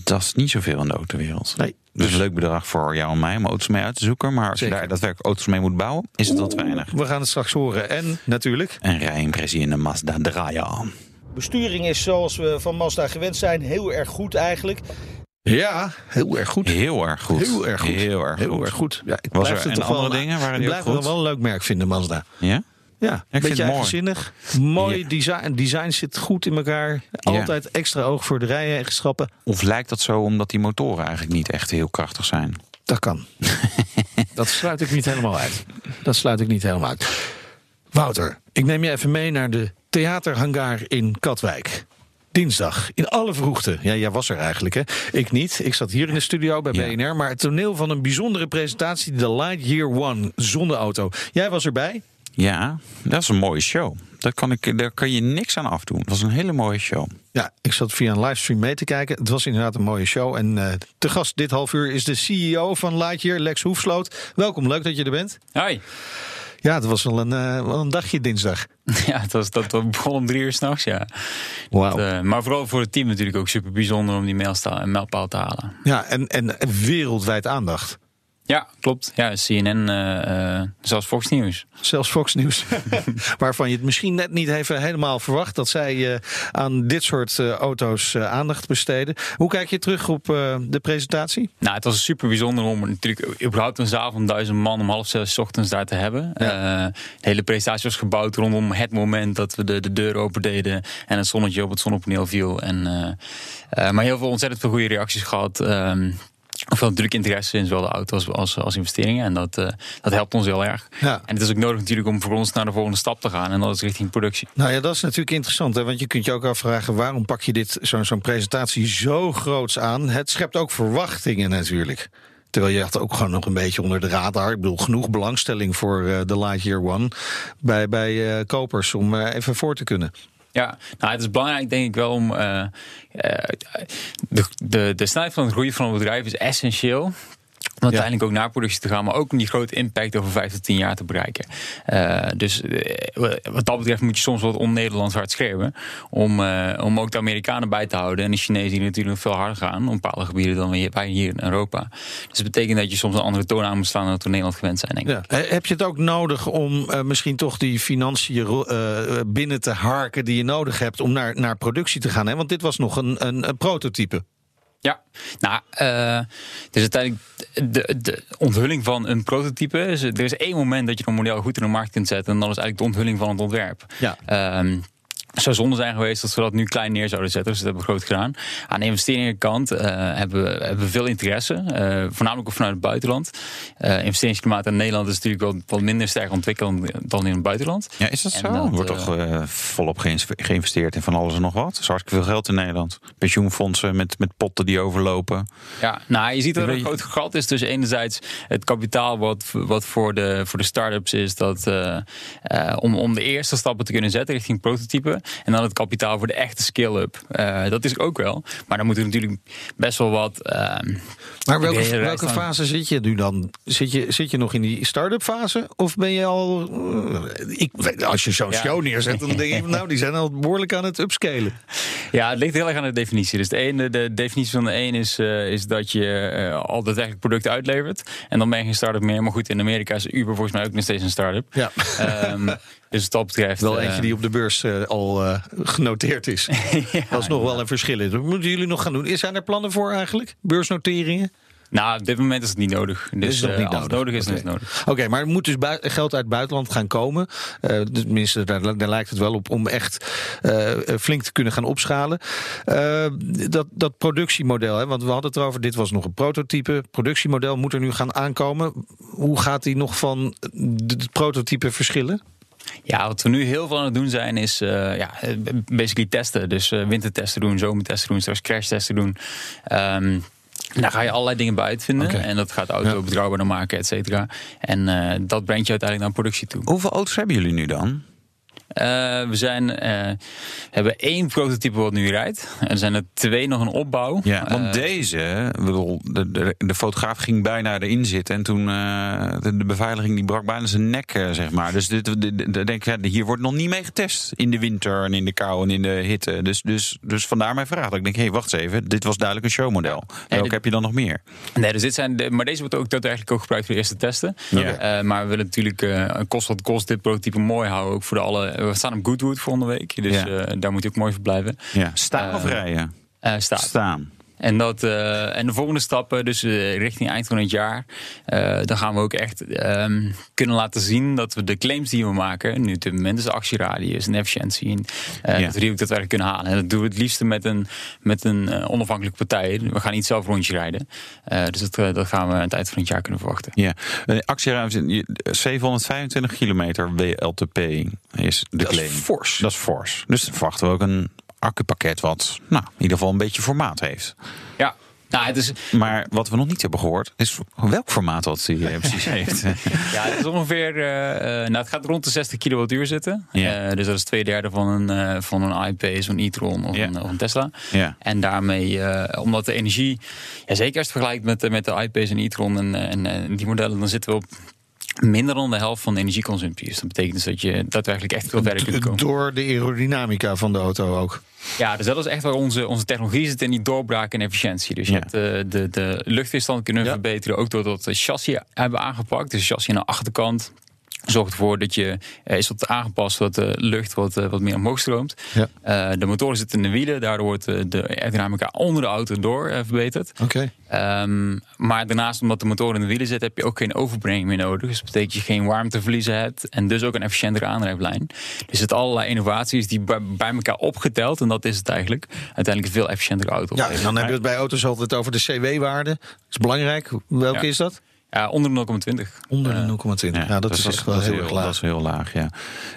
Dat is niet zoveel in de autowereld. Nee. Dus een leuk bedrag voor jou en mij om auto's mee uit te zoeken. Maar als Zeker. je daar daadwerkelijk auto's mee moet bouwen, is het wat weinig. We gaan het straks horen. En natuurlijk... Een rijimpressie in de Mazda draaien. Besturing is zoals we van Mazda gewend zijn heel erg goed eigenlijk. Ja, heel erg goed. Heel erg goed. Heel erg goed. Heel erg heel goed. Erg goed. Ja, ik Was blijf er en toch andere wel, dingen? Waren ik die blijf goed? wel een leuk merk vinden, Mazda. Ja? Ja, ik vind beetje het mooi. eigenzinnig. Mooi Ja. design. Design zit goed in elkaar. Altijd extra oog voor de rijeigenschappen. Of lijkt dat zo omdat die motoren eigenlijk niet echt heel krachtig zijn? Dat kan. dat sluit ik niet helemaal uit. Dat sluit ik niet helemaal uit. Wouter, ik neem je even mee naar de theaterhangar in Katwijk. Dinsdag, in alle vroegte. Ja, jij was er eigenlijk, hè? Ik niet. Ik zat hier in de studio bij Ja. BNR. Maar het toneel van een bijzondere presentatie, de Lightyear One zonneauto. Jij was erbij? Ja, dat is een mooie show. Daar kan, ik, daar kan je niks aan afdoen. Dat was een hele mooie show. Ja, ik zat via een livestream mee te kijken. Het was inderdaad een mooie show. En eh te gast dit half uur is de CEO van Lightyear, Lex Hoefsloot. Welkom, leuk dat je er bent. Hoi. Ja, het was wel een, eh, wel een dagje dinsdag. Ja, het was, dat begon om drie uur s'nachts, ja. Wauw. Eh, maar vooral voor het team natuurlijk ook super bijzonder om die mijlpaal te halen. Ja, en, en wereldwijd aandacht. Ja, klopt. Ja, CNN, eh, eh, zelfs Fox News. Zelfs Fox News, waarvan je het misschien net niet even helemaal verwacht... dat zij eh, aan dit soort auto's aandacht besteden. Hoe kijk je terug op de presentatie? Nou, het was super bijzonder om natuurlijk überhaupt een zaal van duizend man om half zes ochtends daar te hebben. Ja. De hele presentatie was gebouwd rondom het moment dat we de, de deur open deden en het zonnetje op het zonnepaneel viel. En, maar heel veel ontzettend veel goede reacties gehad. Veel natuurlijk interesse in zowel de auto als, als, als investeringen. En dat, eh, dat helpt ons heel erg. Ja. En het is ook nodig natuurlijk om voor ons naar de volgende stap te gaan. En dat is richting productie. Nou ja, dat is natuurlijk interessant. Hè? Want je kunt je ook afvragen... waarom pak je dit zo'n zo'n presentatie zo groots aan? Het schept ook verwachtingen natuurlijk. Terwijl je had ook gewoon nog een beetje onder de radar. Ik bedoel, genoeg belangstelling voor eh, de Lightyear One... bij, bij eh, kopers om even voor te kunnen. Ja, nou, het is belangrijk denk ik wel om... eh, eh, de, de, de snelheid van het groeien van een bedrijf is essentieel. Om uiteindelijk ook naar productie te gaan, maar ook om die grote impact over vijf tot tien jaar te bereiken. Eh, dus eh, wat dat betreft moet je soms wat on-Nederlands hard schreeuwen. Om, eh, om ook de Amerikanen bij te houden. En de Chinezen die natuurlijk nog veel harder gaan op bepaalde gebieden dan wij hier in Europa. Dus dat betekent dat je soms een andere toon aan moet slaan dan we Nederland gewend zijn, denk ik. Ja. Heb je het ook nodig om misschien toch die financiën binnen te harken... die je nodig hebt om naar, naar productie te gaan? Hè? Want dit was nog een, een, een prototype. Ja, nou, eh, het is uiteindelijk de, de onthulling van een prototype. Dus er is één moment dat je een model goed in de markt kunt zetten. En dat is eigenlijk de onthulling van het ontwerp. Ja. Ehm, zou zonde zijn geweest dat we dat nu klein neer zouden zetten. Dus dat hebben we groot gedaan. Aan de investeringskant uh, hebben, we, hebben we veel interesse. Uh, voornamelijk ook vanuit het buitenland. Uh, investeringsklimaat in Nederland is natuurlijk wel wat minder sterk ontwikkeld dan in het buitenland. Ja, is dat en zo? Er wordt toch volop geïnvesteerd in van alles en nog wat? Er is hartstikke veel geld in Nederland. Pensioenfondsen met, met potten die overlopen. Ja, nou, je ziet dat er een groot gat is tussen enerzijds het kapitaal wat, wat voor de, voor de start-ups is. Dat, om, om de eerste stappen te kunnen zetten richting En dan het kapitaal voor de echte scale-up. Uh, dat is ook wel. Maar dan moet er natuurlijk best wel wat. Uh, maar welke, welke fase zit je nu dan? Zit je, zit je nog in die start-up fase? Of ben je al. Uh, ik, als je zo'n ja. show neerzet, dan denk je, nou, die zijn al behoorlijk aan het upscalen. Ja, het ligt heel erg aan de definitie. Dus de, ene, de definitie van de een is, uh, is dat je uh, al daadwerkelijk product uitlevert. En dan ben je geen start-up meer. Maar goed, in Amerika is Uber volgens mij ook nog steeds een start-up. Ja. Um, dus wat dat betreft. Wel eentje die op de beurs uh, al uh, genoteerd is. ja, dat is nog wel een verschil in. Wat moeten jullie nog gaan doen? Zijn er plannen voor eigenlijk? Beursnoteringen? Nou, op dit moment is het niet nodig. Dus is het niet nodig. als nodig is, okay. is het nodig. Oké, okay, maar er moet dus geld uit het buitenland gaan komen. Uh, tenminste, daar, daar, lijkt het wel op om echt uh, flink te kunnen gaan opschalen. dat, dat productiemodel, hè, want we hadden het erover, dit was nog een prototype. Productiemodel moet er nu gaan aankomen. Hoe gaat die nog van het prototype verschillen? Ja, wat we nu heel veel aan het doen zijn, is uh, ja, basically testen. Dus uh, wintertesten doen, zomertesten doen, straks crashtesten doen. Um, daar ga je allerlei dingen bij uitvinden. Okay. En dat gaat de auto ja. betrouwbaarder maken, et cetera. En uh, dat brengt je uiteindelijk naar productie toe. Hoeveel auto's hebben jullie nu dan? Uh, we zijn, uh, hebben één prototype wat nu rijdt. En er zijn er twee nog een opbouw. Ja, want uh, deze, bedoel, de, de, de, fotograaf ging bijna erin zitten. En toen de, de, beveiliging die brak bijna zijn nek, zeg maar. Dus dit, denk ik, hier wordt nog niet mee getest. In de winter en in de kou en in de hitte. Dus, dus, dus vandaar mijn vraag. Dat ik denk, hé, hey, wacht eens even. Dit was duidelijk een showmodel. Welke heb je dan nog meer? Nee, dus dit zijn de, maar deze wordt ook daadwerkelijk ook gebruikt voor de eerste testen. Maar we willen natuurlijk, kost wat kost, dit prototype mooi houden. Ook voor de alle we staan op Goodwood volgende week. Dus ja. uh, daar moet je ook mooi voor blijven. Ja. Staan uh, of rijden? Uh, staan. Staan. En, dat, uh, en de volgende stappen, dus uh, richting eind van het jaar, uh, dan gaan we ook echt um, kunnen laten zien dat we de claims die we maken, nu op dit moment is de actieradius en efficiëntie, ja. dat we die ook daadwerkelijk kunnen halen. En dat doen we het liefste met een, met een onafhankelijke partij. We gaan niet zelf rondje rijden. dus dat, dat gaan we aan het eind van het jaar kunnen verwachten. Ja, actieradius 725 kilometer WLTP is de dat claim. Is fors. Dat is fors. Dus verwachten we ook een accupakket wat nou, in ieder geval een beetje formaat heeft. Ja, nou, het is... Maar wat we nog niet hebben gehoord, is welk formaat dat hij precies heeft. ja, het is ongeveer. Uh, nou, het gaat rond de 60 kilowattuur zitten. Ja. Uh, dus dat is twee derde van een, uh, van een IP, zo'n e-tron of, ja. een, of een Tesla. Ja. En daarmee, omdat de energie, ja, zeker als je het vergelijkt met, met de IP's en e-tron en, en, en die modellen, dan zitten we op minder dan de helft van de energieconsumptie. Dus dat betekent dus dat je daadwerkelijk echt veel verder kunt komen. Door de aerodynamica van de auto ook. Ja, dus dat is echt waar onze, onze technologie zit in die doorbraak en efficiëntie. Dus je hebt de, de, de luchtweerstand kunnen ja. verbeteren, ook doordat het chassis hebben aangepakt. Dus chassis aan de achterkant, zorgt ervoor dat je uh, is wat aangepast dat de lucht wat, uh, wat meer omhoog stroomt. Ja. Uh, de motoren zitten in de wielen, daardoor wordt de aerodynamica onder de auto door verbeterd. Okay. Um, maar daarnaast, omdat de motor in de wielen zit, heb je ook geen overbrenging meer nodig. Dus dat betekent dat je geen warmteverliezen hebt en dus ook een efficiëntere aandrijflijn. Dus het allerlei innovaties die bij, bij, elkaar opgeteld, en dat is het eigenlijk, uiteindelijk een veel efficiëntere auto. Ja, en dan hebben we het bij auto's altijd over de CW-waarde. Dat is belangrijk. Welke ja. is dat? Ja, onder de 0,20. Onder de 0,20. Ja, ja, dat, is, wel heel, heel laag. Dat is heel laag, ja.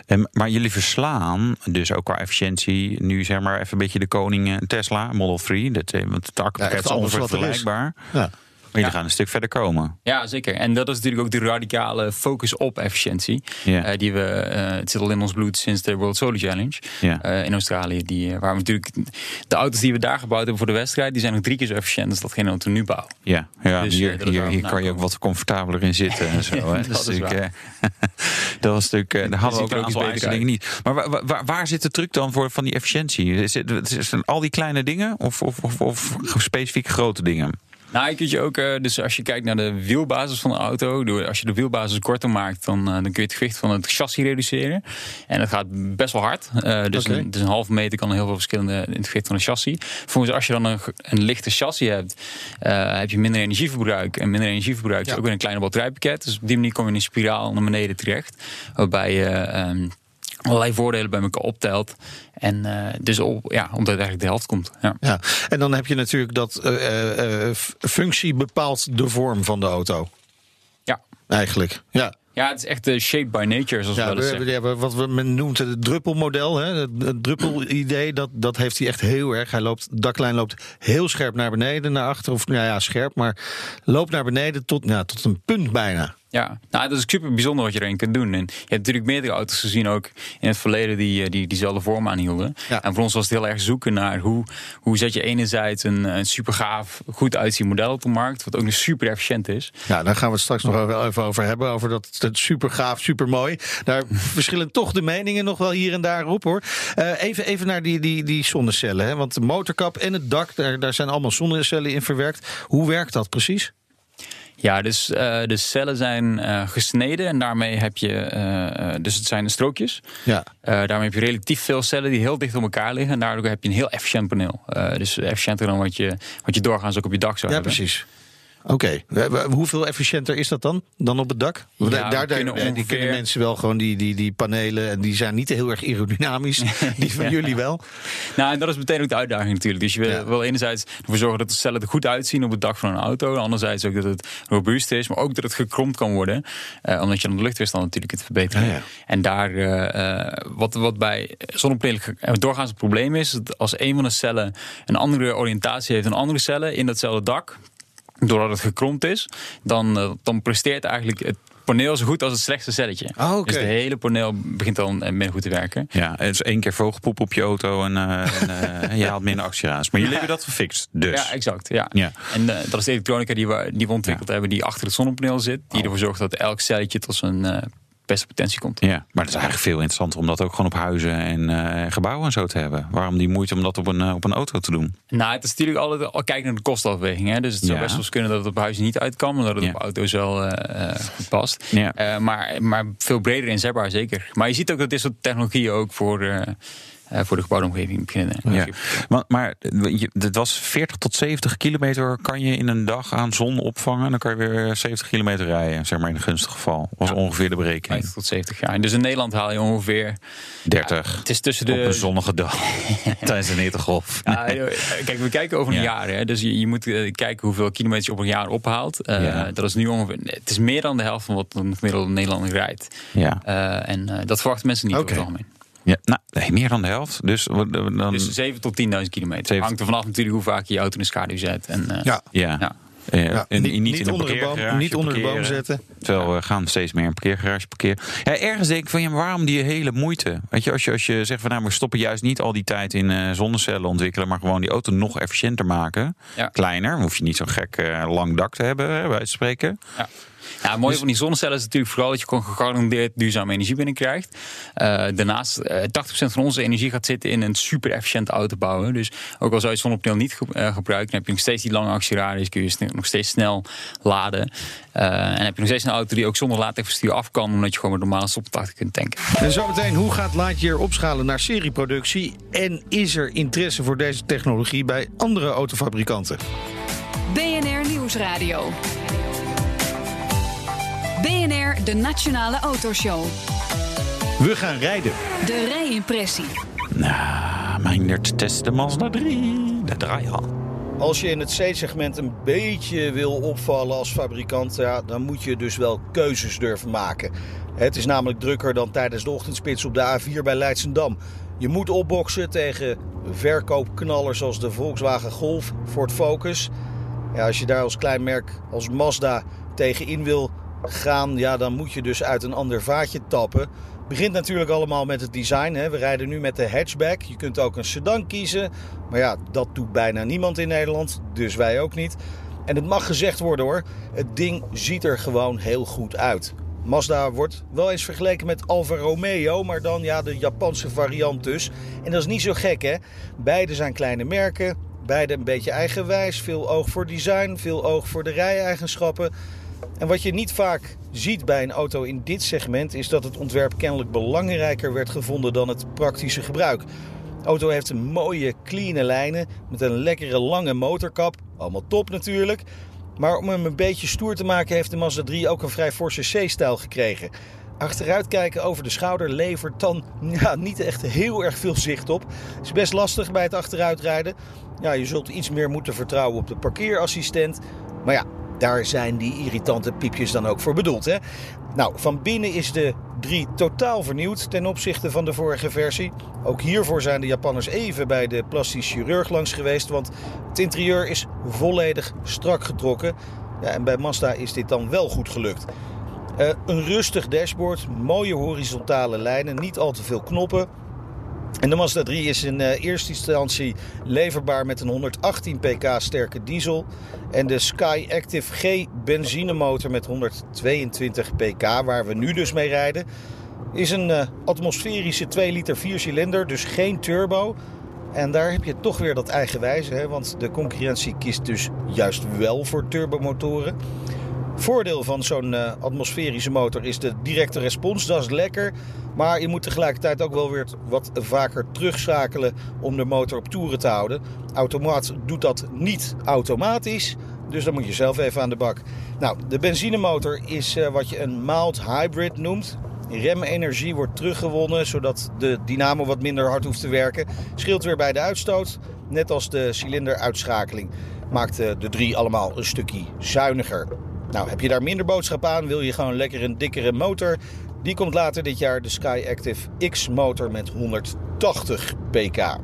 En, maar jullie verslaan dus ook qua efficiëntie nu zeg maar even een beetje de koning Tesla Model 3. Dat, want het ja, is onvergelijkbaar. Ja. Jullie gaan een stuk verder komen. Ja, zeker. En dat is natuurlijk ook de radicale focus op efficiëntie. Uh, die we, uh, het zit al in ons bloed sinds de World Solar Challenge uh, in Australië. Die, waar we natuurlijk de auto's die we daar gebouwd hebben voor de wedstrijd, die zijn nog drie keer zo efficiënt als datgene wat we nu bouwen. Ja, ja dus, hier, hier, hier kan je ook wat comfortabeler in zitten en zo. Hè? dat, is natuurlijk, dat was natuurlijk, daar hadden we ook een aantal dingen niet. Maar waar, waar, waar, zit de truc dan voor van die efficiëntie? Is het, is het al die kleine dingen of, of, of, of specifiek grote dingen? Nou, je kunt je ook, dus als je kijkt naar de wielbasis van de auto, als je de wielbasis korter maakt, dan, dan kun je het gewicht van het chassis reduceren. En dat gaat best wel hard. Uh, dus, okay. een, dus een halve meter kan heel veel verschillende in het gewicht van een chassis. Volgens als je dan een, een lichte chassis hebt, uh, heb je minder energieverbruik. En minder energieverbruik ja. is ook weer een kleine batterijpakket. Dus op die manier kom je in een spiraal naar beneden terecht. Waarbij je. Um, allerlei voordelen bij elkaar optelt. En eh, dus op, ja, omdat het eigenlijk de helft komt. Ja. Ja, en dan heb je natuurlijk dat eh, eh, functie bepaalt de vorm van de auto. Ja. Eigenlijk. Ja. ja, het is echt de shape by nature, zoals we Ja, we zeggen. hebben wat we men noemt het druppelmodel. Hè? Het, druppelidee, dat, dat heeft hij echt heel erg. Hij loopt, de daklijn loopt heel scherp naar beneden, naar achter. Of nou ja, scherp, maar loopt naar beneden tot, ja, tot een punt bijna. Ja, nou, dat is super bijzonder wat je erin kunt doen. En je hebt natuurlijk meerdere auto's gezien ook in het verleden die, eh, die diezelfde vorm aanhielden. Ja. En voor ons was het heel erg zoeken naar hoe, hoe zet je enerzijds een, een super gaaf, goed uitziend model op de markt, wat ook nog super efficiënt is. Ja, daar gaan we het straks nog wel even over hebben. Over dat, dat super gaaf, super mooi. Daar verschillen toch de meningen nog wel hier en daar op hoor. Eh, even, even naar die, die, die zonnecellen. Hè? Want de motorkap en het dak, daar, daar zijn allemaal zonnecellen in verwerkt. Hoe werkt dat precies? Ja, dus eh, de cellen zijn eh, gesneden en daarmee heb je, eh, dus het zijn strookjes. Ja. Daarmee heb je relatief veel cellen die heel dicht op elkaar liggen. En daardoor heb je een heel efficiënt paneel. Dus efficiënter dan wat je, wat je doorgaans ook op je dak zou Ja, hebben. precies. Oké, we- hoeveel efficiënter is dat dan? Dan op het dak? Ja, daar, daar, kunnen die mensen wel gewoon die, die, die panelen. En die zijn niet heel erg aerodynamisch. Die van Ja. jullie wel. Nou, en dat is meteen ook de uitdaging natuurlijk. Dus je wil, Ja. wil enerzijds ervoor zorgen dat de cellen er goed uitzien op het dak van een auto. Anderzijds ook dat het robuust is, maar ook dat het gekromd kan worden. Eh, omdat je dan de luchtweerstand natuurlijk kunt verbeteren. En daar, eh, eh, wat, wat bij zonnepanelen doorgaans het probleem is, dat als een van de cellen een andere oriëntatie heeft dan andere cellen in datzelfde dak, doordat het gekromd is, dan, eh, dan presteert eigenlijk het paneel zo goed als het slechtste celletje. Ah, oké. Dus het hele paneel begint dan eh, minder goed te werken. Ja, het is één keer vogelpoep op je auto en, eh, en je haalt minder actieraads. Maar jullie hebben dat gefixt, dus. Ja, exact. Ja. Ja. En dat is de elektronica die we, die we ontwikkeld hebben, die achter het zonnepaneel zit. Die ervoor zorgt dat elk celletje tot zijn eh, beste potentie komt. Ja, maar het is eigenlijk veel interessanter om dat ook gewoon op huizen en eh, gebouwen en zo te hebben. Waarom die moeite om dat op een, eh, op een auto te doen? Nou, het is natuurlijk altijd al kijken naar de kostenafweging. Hè? Dus het zou Ja. best wel eens kunnen dat het op huis niet uit kan, maar dat het Ja. op auto's wel eh, goed past. Ja. Maar, maar veel breder inzetbaar, zeker. Maar je ziet ook dat dit soort technologieën ook voor, voor de gebouwde omgeving beginnen. Ja. Maar, maar je- het was 40 tot 70 kilometer kan je in een dag aan zon opvangen. Dan kan je weer 70 kilometer rijden, zeg maar in een gunstig geval. Was ongeveer de berekening. 50 tot 70 jaar. Dus in Nederland haal je ongeveer. 30 Het is tussen op een de. zonnige dag tijdens een hittegolf. Ja, joh, kijk, we kijken over een Ja. jaar. Hè? Dus je, je moet eh, kijken hoeveel kilometers je op een jaar ophaalt. Eh, Ja. Dat is nu ongeveer. Het is meer dan de helft van wat een gemiddelde Nederlander rijdt. Ja. Eh, en eh, dat verwachten mensen niet Oké. over het algemeen. Ja, nou, nee, meer dan de helft. Dus dan, Dus 7 tot 10.000 kilometer. Zeven- Hangt er vanaf natuurlijk hoe vaak je je auto in de schaduw zet. En, eh, Ja. ja. Ja. Eh, Ja, en niet, in onder de boom, niet onder de boom zetten. Terwijl we gaan steeds meer in parkeergarage parkeren. Ja, ergens denk ik van ja, maar waarom die hele moeite? Weet je, als je, als je zegt van nou, we stoppen juist niet al die tijd in eh, zonnecellen ontwikkelen, maar gewoon die auto nog efficiënter maken. Ja. Kleiner, dan hoef je niet zo'n gek lang dak te hebben, hè, bij van spreken. Ja. Ja, het mooie van die zonnecellen is natuurlijk vooral dat je gewoon gegarandeerd duurzame energie binnenkrijgt. Eh, daarnaast, eh 80% van onze energie gaat zitten in een super efficiënte auto bouwen. Dus ook al zou je het zonnepaneel niet ge- eh, gebruiken, dan heb je nog steeds die lange actieradius, kun je nog steeds snel laden. Eh, en heb je nog steeds een auto die ook zonder laadverstuur af kan, omdat je gewoon met normale stopcontakten kunt tanken. En zometeen, hoe gaat Lightyear opschalen naar serieproductie? En is er interesse voor deze technologie bij andere autofabrikanten? BNR Nieuwsradio. BNR, de Nationale Autoshow. We gaan rijden. De rijimpressie. Nou, mijn test de Mazda 3. De draaihal. Als je in het C-segment een beetje wil opvallen als fabrikant, ja, dan moet je dus wel keuzes durven maken. Het is namelijk drukker dan tijdens de ochtendspits op de A4 bij Leidsendam. Je moet opboksen tegen verkoopknallers zoals de Volkswagen Golf, Ford Focus. Ja, als je daar als klein merk als Mazda tegenin wil gaan, ja, dan moet je dus uit een ander vaatje tappen. Begint natuurlijk allemaal met het design. Hè. We rijden nu met de hatchback. Je kunt ook een sedan kiezen. Maar ja, dat doet bijna niemand in Nederland. Dus wij ook niet. En het mag gezegd worden hoor. Het ding ziet er gewoon heel goed uit. Mazda wordt wel eens vergeleken met Alfa Romeo, maar dan ja, de Japanse variant dus. En dat is niet zo gek hè. Beide zijn kleine merken, beide een beetje eigenwijs, veel oog voor design, veel oog voor de rij-eigenschappen. En wat je niet vaak ziet bij een auto in dit segment is dat het ontwerp kennelijk belangrijker werd gevonden dan het praktische gebruik. De auto heeft een mooie, clean lijnen met een lekkere lange motorkap. Allemaal top natuurlijk. Maar om hem een beetje stoer te maken heeft de Mazda 3 ook een vrij forse C-stijl gekregen. achteruit kijken over de schouder levert dan ja, niet echt heel erg veel zicht op. Het is best lastig bij het achteruitrijden. Ja, je zult iets meer moeten vertrouwen op de parkeerassistent. Maar ja, daar zijn die irritante piepjes dan ook voor bedoeld. Hè? Nou, van binnen is de 3 totaal vernieuwd ten opzichte van de vorige versie. Ook hiervoor zijn de Japanners even bij de plastisch chirurg langs geweest, want het interieur is volledig strak getrokken. Ja, en bij Mazda is dit dan wel goed gelukt. Uh, een rustig dashboard, mooie horizontale lijnen, niet al te veel knoppen. En de Mazda 3 is in uh, eerste instantie leverbaar met een 118 pk sterke diesel. En de Sky Active G benzinemotor met 122 pk, waar we nu dus mee rijden, is een uh, atmosferische 2 liter 4 cilinder, dus geen turbo. En daar heb je toch weer dat eigenwijze, hè, want de concurrentie kiest dus juist wel voor turbomotoren. Voordeel van zo'n uh, atmosferische motor is de directe respons. Dat is lekker. Maar je moet tegelijkertijd ook wel weer wat vaker terugschakelen om de motor op toeren te houden. Automaat doet dat niet automatisch. Dus dan moet je zelf even aan de bak. Nou, de benzinemotor is uh, wat je een mild hybrid noemt. Remenergie wordt teruggewonnen zodat de dynamo wat minder hard hoeft te werken. Scheelt weer bij de uitstoot. Net als de cilinderuitschakeling maakt uh, de 3 allemaal een stukje zuiniger. Nou, heb je daar minder boodschap aan, wil je gewoon lekker een dikkere motor. Die komt later dit jaar de Sky Active X motor met 180 pk.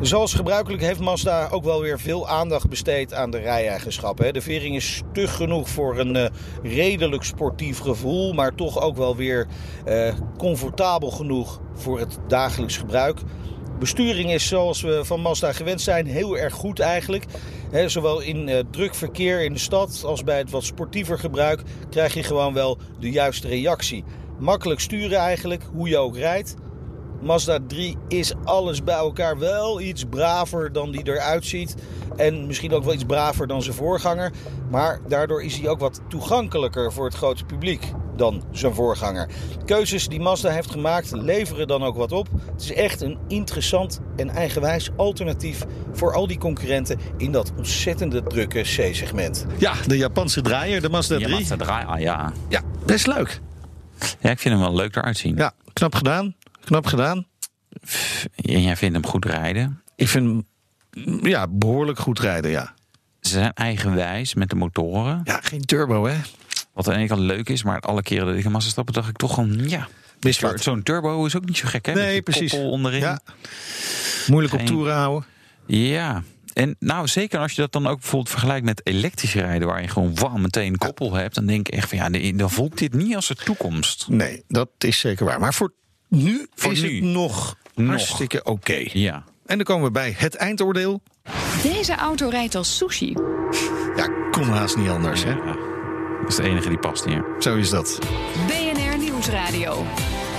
Zoals gebruikelijk heeft Mazda ook wel weer veel aandacht besteed aan de rijeigenschappen. De vering is stug genoeg voor een uh, redelijk sportief gevoel, maar toch ook wel weer uh, comfortabel genoeg voor het dagelijks gebruik. Besturing is zoals we van Mazda gewend zijn heel erg goed eigenlijk. Zowel in uh, druk verkeer in de stad als bij het wat sportiever gebruik krijg je gewoon wel de juiste reactie. Makkelijk sturen eigenlijk, hoe je ook rijdt. Mazda 3 is alles bij elkaar wel iets braver dan die eruit ziet. En misschien ook wel iets braver dan zijn voorganger. Maar daardoor is hij ook wat toegankelijker voor het grote publiek dan zijn voorganger. Keuzes die Mazda heeft gemaakt leveren dan ook wat op. Het is echt een interessant en eigenwijs alternatief voor al die concurrenten in dat ontzettende drukke C-segment. Ja, de Japanse draaier, de Mazda 3. Ja, Mazda draaier, ja. Ja, best leuk. Ja, ik vind hem wel leuk eruit zien. Ja, knap gedaan. Knap gedaan. En jij vindt hem goed rijden? Ik vind hem ja, behoorlijk goed rijden, ja. Ze zijn eigenwijs met de motoren. Ja, geen turbo, hè? Wat aan de ene kant leuk is, maar alle keren dat ik een massa stappen, dacht ik toch gewoon, ja. Zo'n turbo is ook niet zo gek, hè? Nee, precies. onderin. Ja. Moeilijk op toeren houden. Ja. En nou, zeker als je dat dan ook bijvoorbeeld vergelijkt met elektrisch rijden, waar je gewoon wam meteen een koppel hebt, dan denk ik echt van ja, dan voelt dit niet als de toekomst. Nee, dat is zeker waar. Maar voor nu Voor is nu. het nog, Nog. hartstikke oké. Ja. En dan komen we bij het eindoordeel. Deze auto rijdt als sushi. Ja, kon haast niet anders, hè? Dat is de enige die past hier. Zo is dat. BNR Nieuwsradio.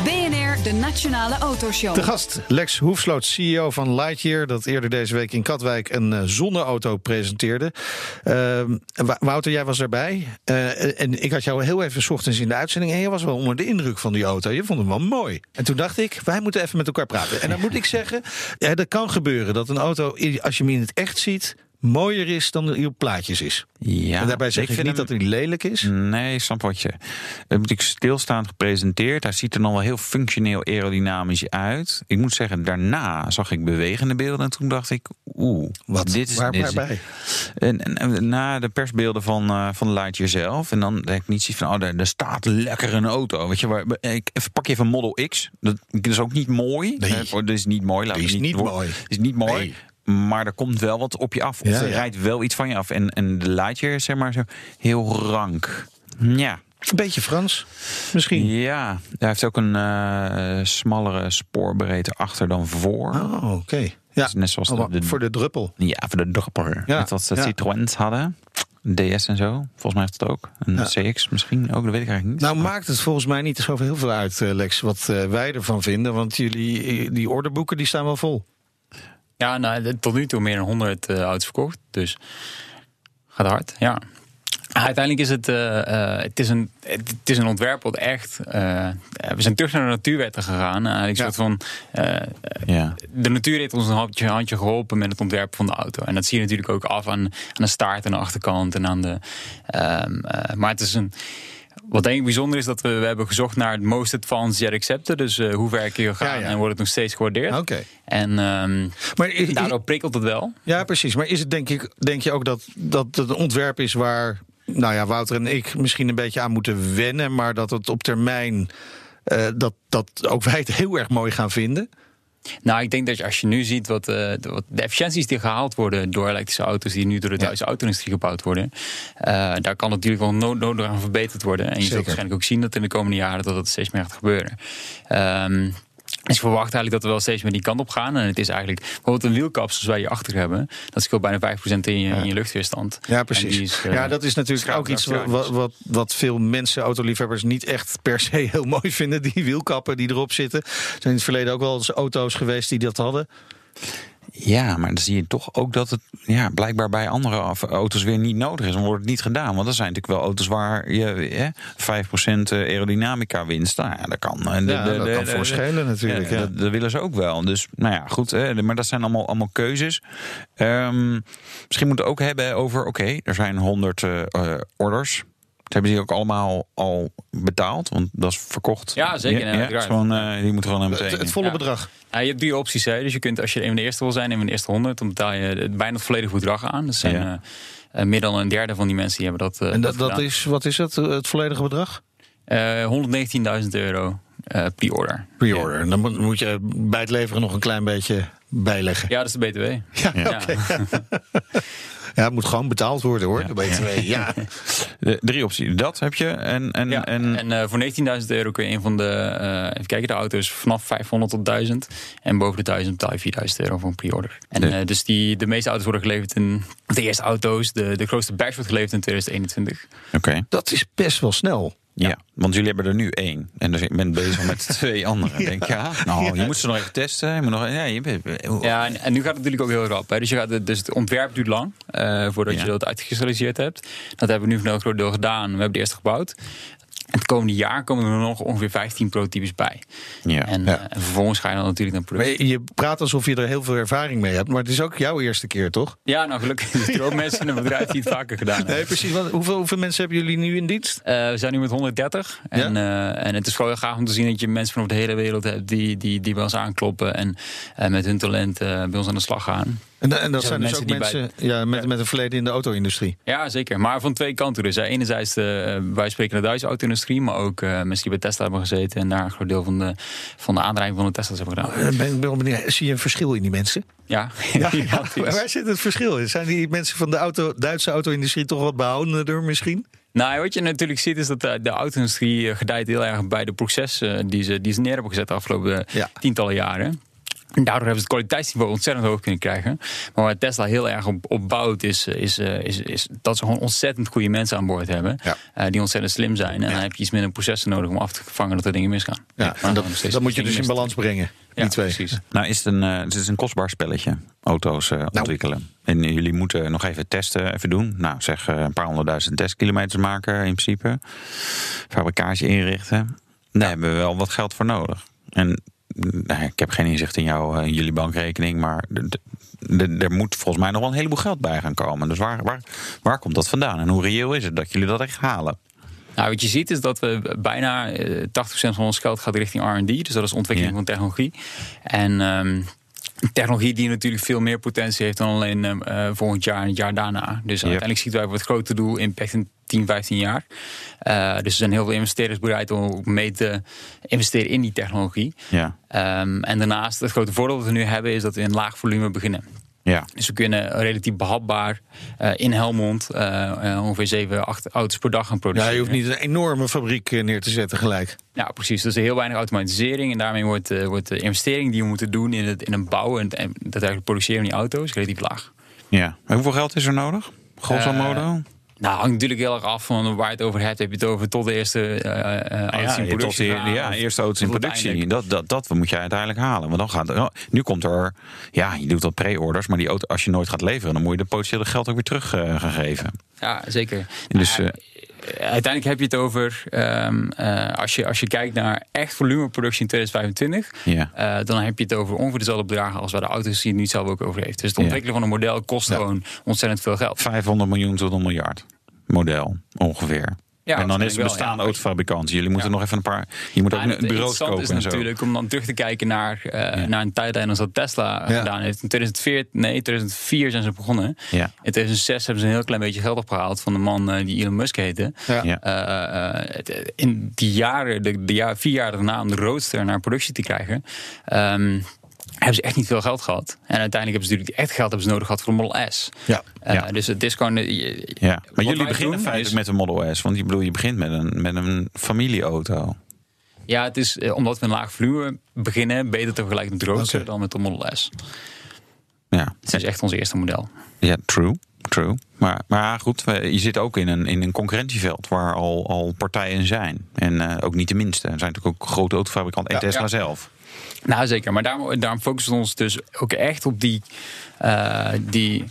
BNR, de Nationale Autoshow. De gast Lex Hoefsloot, CEO van Lightyear, dat eerder deze week in Katwijk een eh, zonneauto presenteerde. Ehm, Wouter, jij was erbij. Eh, en ik had jou heel even 's ochtends in de uitzending. En je was wel onder de indruk van die auto. Je vond hem wel mooi. En toen dacht ik, wij moeten even met elkaar praten. En dan moet ik zeggen, ja, dat kan gebeuren dat een auto, als je hem in het echt ziet, mooier is dan die op plaatjes is. Ja, en daarbij zeg ik, vind niet hem- dat hij lelijk is. Nee, ik snap wat je. Het wordt natuurlijk stilstaand gepresenteerd. Hij ziet er nog wel heel functioneel aerodynamisch uit. Ik moet zeggen, daarna zag ik bewegende beelden. En toen dacht ik, oeh, Wat? Dit is, Waar, dit is- waarbij? En, en, en na de persbeelden van, eh van Lightyear zelf. En dan denk ik niet zoiets van, oh, daar, daar staat lekker een auto. Weet je, waar, ik, even, pak je even Model X. Dat, dat is ook niet mooi. Nee. Eh, Dat is niet mooi. we is niet mooi. is niet mooi. Maar er komt wel wat op je af. Of Ja, er ja. rijdt wel iets van je af. En, en de Lightyear is zeg maar zo heel rank. Ja. Een beetje Frans, misschien. Ja, hij heeft ook een eh, smallere spoorbreedte achter dan voor. Oh, oké. Ja, Dus net zoals de- de- voor de druppel. Ja, voor de dropper. Ja, Net de ja. Citroëns hadden. DS en zo. Volgens mij heeft het ook. Een Ja. CX misschien ook, dat weet ik eigenlijk niet. Nou maakt het volgens mij niet zo heel veel uit, eh, Lex, wat eh, wij ervan vinden. Want jullie, die orderboeken die staan wel vol. Ja, nou, tot nu toe meer dan 100 eh, auto's verkocht. Dus gaat hard, ja. Uiteindelijk is het, eh, eh, het, is een, het is een ontwerp wat echt... we zijn terug naar de natuurwetten gegaan. Eigenlijk Ja. soort van... ja. de natuur heeft ons een handje, handje geholpen met het ontwerpen van de auto. En dat zie je natuurlijk ook af aan, aan de staart en de achterkant. En aan de, ehm, eh, maar het is een. Wat denk ik bijzonder is dat we, we hebben gezocht naar het most advanced yet accepted. Dus uh, hoe ver kun je gaan Ja, ja. en wordt het nog steeds gewaardeerd. Oké. En ehm, Maar i- daardoor prikkelt het wel. Ja, precies. Maar is het denk, ik, denk je ook dat, dat het een ontwerp is waar nou ja, Wouter en ik misschien een beetje aan moeten wennen, maar dat het op termijn eh, dat, dat ook wij het heel erg mooi gaan vinden? Nou, ik denk dat je, als je nu ziet wat, eh, de, wat de efficiënties die gehaald worden door elektrische auto's, die nu door de Duitse auto-industrie gebouwd worden, eh, daar kan natuurlijk wel nood, nodig aan verbeterd worden. En je Zeker. zult waarschijnlijk ook zien dat in de komende jaren dat het steeds meer gaat gebeuren. Ehm, dus ik verwacht eigenlijk dat we wel steeds meer die kant op gaan. En het is eigenlijk bijvoorbeeld een wielkap zoals wij hier achter hebben. Dat scheelt bijna 5% in je, in je luchtweerstand. Ja, precies. is, eh, ja, dat is natuurlijk ook iets wat, wat, wat veel mensen, autoliefhebbers, niet echt per se heel mooi vinden. Die wielkappen die erop zitten. Er zijn in het verleden ook wel eens auto's geweest die dat hadden. Ja, maar dan zie je toch ook dat het ja, blijkbaar bij andere auto's weer niet nodig is. Dan wordt het niet gedaan. Want er zijn natuurlijk wel auto's waar je hè, 5% aerodynamica winst. Nou ja, dat kan. En de- Ja, de- dat de- kan de- voor schelen natuurlijk, Ja. Dat, dat willen ze ook wel. Dus nou ja, goed. Hè, maar dat zijn allemaal, allemaal keuzes. Ehm, misschien moeten we het ook hebben over... Oké, er zijn 100 eh, eh, orders. Hebben die ook allemaal al betaald? Want dat is verkocht. Ja, zeker, Ja, ja, gewoon, eh, die moeten gewoon meteen. Het, het volle Ja. bedrag. Ja, je hebt drie opties. Hè. Dus je kunt, als je een van de eerste wil zijn, een van de eerste 100, dan betaal je het- bijna het volledige bedrag aan. Dat zijn Ja. eh, eh, meer dan een derde van die mensen die hebben dat. En dat, dat is, wat is het, het volledige bedrag? Eh, 119.000 euro eh, pre-order. Pre-order. En Dan moet- je bij het leveren nog een klein beetje bijleggen. Ja, dat is de BTW. Ja, Ja. Ja, het moet gewoon betaald worden hoor. De BTW. Ja. De, drie opties. Dat heb je. En, en, Ja, en, en eh, voor 19.000 euro kun je een van de, eh, even kijken, de auto's vanaf 500 tot 1000. En boven de 1000 betaal je 4000 euro voor een pre-order. En Ja. eh, dus die, de meeste auto's worden geleverd in, de eerste auto's, de, de grootste batch wordt geleverd in 2021. Oké. Dat is best wel snel. Ja. want jullie hebben er nu één. En dus ik ben bezig met twee andere. Denk je, ja, nou, je moet ze nog even testen. Je moet nog, ja, je, bent- Ja, en, en nu gaat het natuurlijk ook heel rap. Hè. Dus, je gaat, dus het ontwerp duurt lang eh, voordat je dat uitgekristalliseerd hebt. Dat hebben we nu voor een groot deel gedaan. We hebben de eerste gebouwd. Het komende jaar komen er nog ongeveer 15 prototypes bij. Ja. En, Ja. eh, en vervolgens ga je dan natuurlijk naar Maar productie. je, je praat alsof je er heel veel ervaring mee hebt. Maar het is ook jouw eerste keer, toch? Ja, nou gelukkig zijn er ook mensen in het bedrijf die het vaker gedaan hebben. Nee, precies. Want hoeveel, hoeveel mensen hebben jullie nu in dienst? Eh, we zijn nu met 130. En, eh, en het is gewoon heel gaaf om te zien dat je mensen van over de hele wereld hebt die, die, die bij ons aankloppen en eh, met hun talent bij ons aan de slag gaan. En, en dat zijn dus mensen ook bij- mensen ja, met, met een verleden in de auto-industrie. Ja, zeker. Maar van twee kanten dus. Enerzijds, de, eh, wij spreken de Duitse auto-industrie, maar ook eh, mensen die bij Tesla hebben gezeten en daar een groot deel van de, van de aandrijving van de Tesla's hebben gedaan. Eh, Ben, ik ben wel benieuwd, zie je een verschil in die mensen? Ja, waar zit het verschil in? Zijn die mensen van de auto, Duitse auto-industrie toch wat behoudender misschien? Nou, wat je natuurlijk ziet is dat de, auto-industrie eh, gedijt heel erg bij de processen die ze, die ze neer hebben gezet de afgelopen Ja. tientallen jaren. En daardoor hebben ze het kwaliteitsniveau ontzettend hoog kunnen krijgen. Maar waar Tesla heel erg op, op bouwt, is, is, eh, is, is dat ze gewoon ontzettend goede mensen aan boord hebben. Ja. eh, die ontzettend slim zijn. En dan heb je iets minder processen nodig om af te vangen dat er dingen misgaan. Ja, en dat, dat moet je dus in balans brengen, Ja, die twee. precies. Nou, is het, een, eh, het is een kostbaar spelletje, auto's Nou. ontwikkelen. En jullie moeten nog even testen even doen. Nou, zeg eh, een paar honderdduizend testkilometers maken in principe. Fabrikage inrichten. Daar hebben we wel wat geld voor nodig. En nou, ik heb geen inzicht in, jou, eh, in jullie bankrekening, maar er moet volgens mij nog wel een heleboel geld bij gaan komen. Dus waar, waar, waar komt dat vandaan? En hoe reëel is het dat jullie dat echt halen? Nou, wat je ziet is dat we bijna eh, 80% van ons geld gaat richting R&D. Dus dat is ontwikkeling van technologie. En ehm, technologie die natuurlijk veel meer potentie heeft dan alleen eh, eh, volgend jaar en het jaar daarna. Dus uiteindelijk ziet wij voor het grote doel impact in 10, 15 jaar. Eh, dus er zijn heel veel investeerders bereid om mee te investeren in die technologie. Ja, Ehm, en daarnaast, het grote voordeel dat we nu hebben, is dat we in laag volume beginnen. ja. Dus we kunnen relatief behapbaar eh, in Helmond eh, ongeveer 7, 8 auto's per dag gaan Ja, produceren. je hoeft niet een enorme fabriek neer te zetten gelijk. Ja, precies. Dus er is heel weinig automatisering. En daarmee wordt, eh, wordt de investering die we moeten doen in het, in het bouwen en, en dat eigenlijk produceren van die auto's relatief laag. ja. En hoeveel geld is er nodig? Grosso modo? Nou, hangt natuurlijk heel erg af van waar je het over hebt. Heb je het over tot de eerste in ja, tot productie de, ja, of eerste auto's in productie. Dat, dat, dat moet je uiteindelijk halen. Want dan gaat er, nu komt er, ja, je doet dat pre-orders, maar die auto, als je nooit gaat leveren, dan moet je de potentiële geld ook weer terug gaan geven. Ja, zeker. Dus, Nou, uiteindelijk heb je het over, ehm, eh, als, je, als je kijkt naar echt volumeproductie in 2025, Ja. eh, dan heb je het over ongeveer dezelfde bedragen als waar de auto's die niet zelf ook over heeft. Dus het ontwikkelen van een model kost Ja. gewoon ontzettend veel geld. 500 miljoen tot een miljard model, ongeveer. En dan is het wel, bestaande ja. autofabrikanten. Jullie moeten nog even een paar. Je moet ook en een interessante kopen en is zo. natuurlijk om dan terug te kijken naar, eh, naar een tijdlijn als dat Tesla gedaan heeft. In 2004, nee, 2004 zijn ze begonnen. Ja. In 2006 hebben ze een heel klein beetje geld opgehaald van de man eh, die Elon Musk heette. Eh, in die jaren, de, de jaar, vier jaar daarna, om de Roadster naar productie te krijgen, ehm, hebben ze echt niet veel geld gehad. En uiteindelijk hebben ze natuurlijk echt geld hebben ze nodig gehad voor de Model S. Ja. Eh, Ja. Dus het is gewoon. eh, je- Ja, maar jullie beginnen feitelijk met een Model S. Want je, bedoel, je begint met een, met een familieauto. Ja, het is eh, omdat we een laag volume beginnen, beter te vergelijken met de Roadster Oké. dan met de Model S. Ja, Het is echt ons eerste model. ja true. True. Maar, maar goed, je zit ook in een, in een concurrentieveld waar al, al partijen zijn. En ook niet de minste. Er zijn natuurlijk ook grote autofabrikanten en Ja, Tesla ja. zelf. Nou, zeker. Maar daarom, daarom focussen we ons dus ook echt op die. eh, die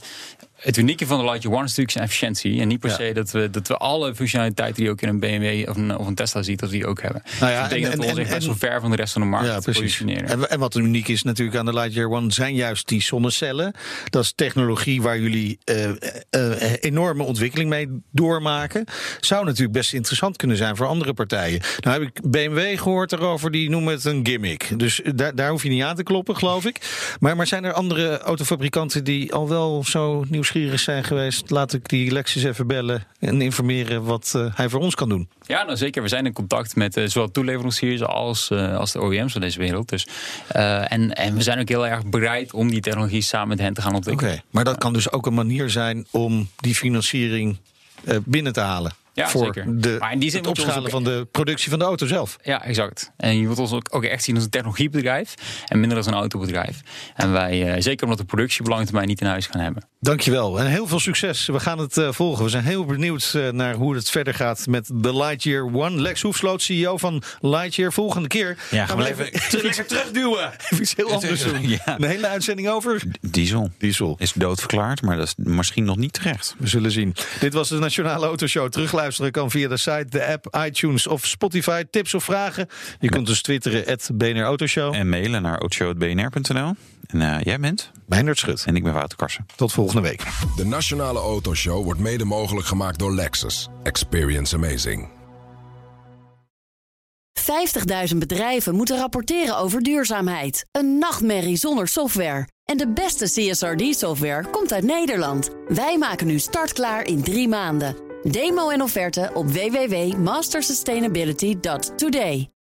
het unieke van de Lightyear One is natuurlijk zijn efficiëntie. En niet per Ja. se dat we, dat we alle functionaliteiten die je ook in een BMW of een, of een Tesla ziet, dat we die ook hebben. Nou ja, dat betekent en- dat we ons best wel ver van de rest van de markt Ja, positioneren. En, en wat uniek is natuurlijk aan de Lightyear One zijn juist die zonnecellen. Dat is technologie waar jullie eh, eh, enorme ontwikkeling mee doormaken. Zou natuurlijk best interessant kunnen zijn voor andere partijen. Nou heb ik BMW gehoord erover, die noemen het een gimmick. Dus daar, daar hoef je niet aan te kloppen, geloof ik. Maar, maar zijn er andere autofabrikanten die al wel zo nieuwsgierig zijn geweest? Laat ik die Lexus even bellen en informeren wat eh, hij voor ons kan doen. Ja, nou zeker. We zijn in contact met eh, zowel toeleveranciers als, eh, als de OEM's van deze wereld. Dus, en, en we zijn ook heel erg bereid om die technologie samen met hen te gaan Oké, ontwikkelen. maar dat kan dus ook een manier zijn om die financiering binnen te halen. Ja, voor zeker. De, Maar in die zin het opschalen ook- van de productie van de auto zelf. Ja, exact. En je moet ons ook, ook echt zien als een technologiebedrijf en minder als een autobedrijf. En wij, eh, zeker omdat de productie termijn niet in huis gaan hebben. Dankjewel en heel veel succes. We gaan het eh, volgen. We zijn heel benieuwd eh, naar hoe het verder gaat met de Lightyear One. Lex Hoefsloot, CEO van Lightyear. Volgende keer Ja, gaan we gaan we even, lekker terugduwen. Even iets heel anders doen. Ja. Een hele uitzending over Diesel. diesel. Is doodverklaard, maar dat is misschien nog niet terecht. We zullen zien. Dit was de Nationale Autoshow. Terugluisteren kan via de site, de app, iTunes of Spotify. Tips of vragen? Je kunt dus twitteren, at BNR Autoshow. En mailen naar autoshow.bnr.nl. En eh, jij bent? Meijnerd Schut. En ik ben Wouter Karsen. Tot volgende week. De Nationale Autoshow wordt mede mogelijk gemaakt door Lexus. Experience amazing. 50.000 bedrijven moeten rapporteren over duurzaamheid. Een nachtmerrie zonder software. En de beste CSRD-software komt uit Nederland. Wij maken nu startklaar in drie maanden. Demo en offerte op www.mastersustainability.today.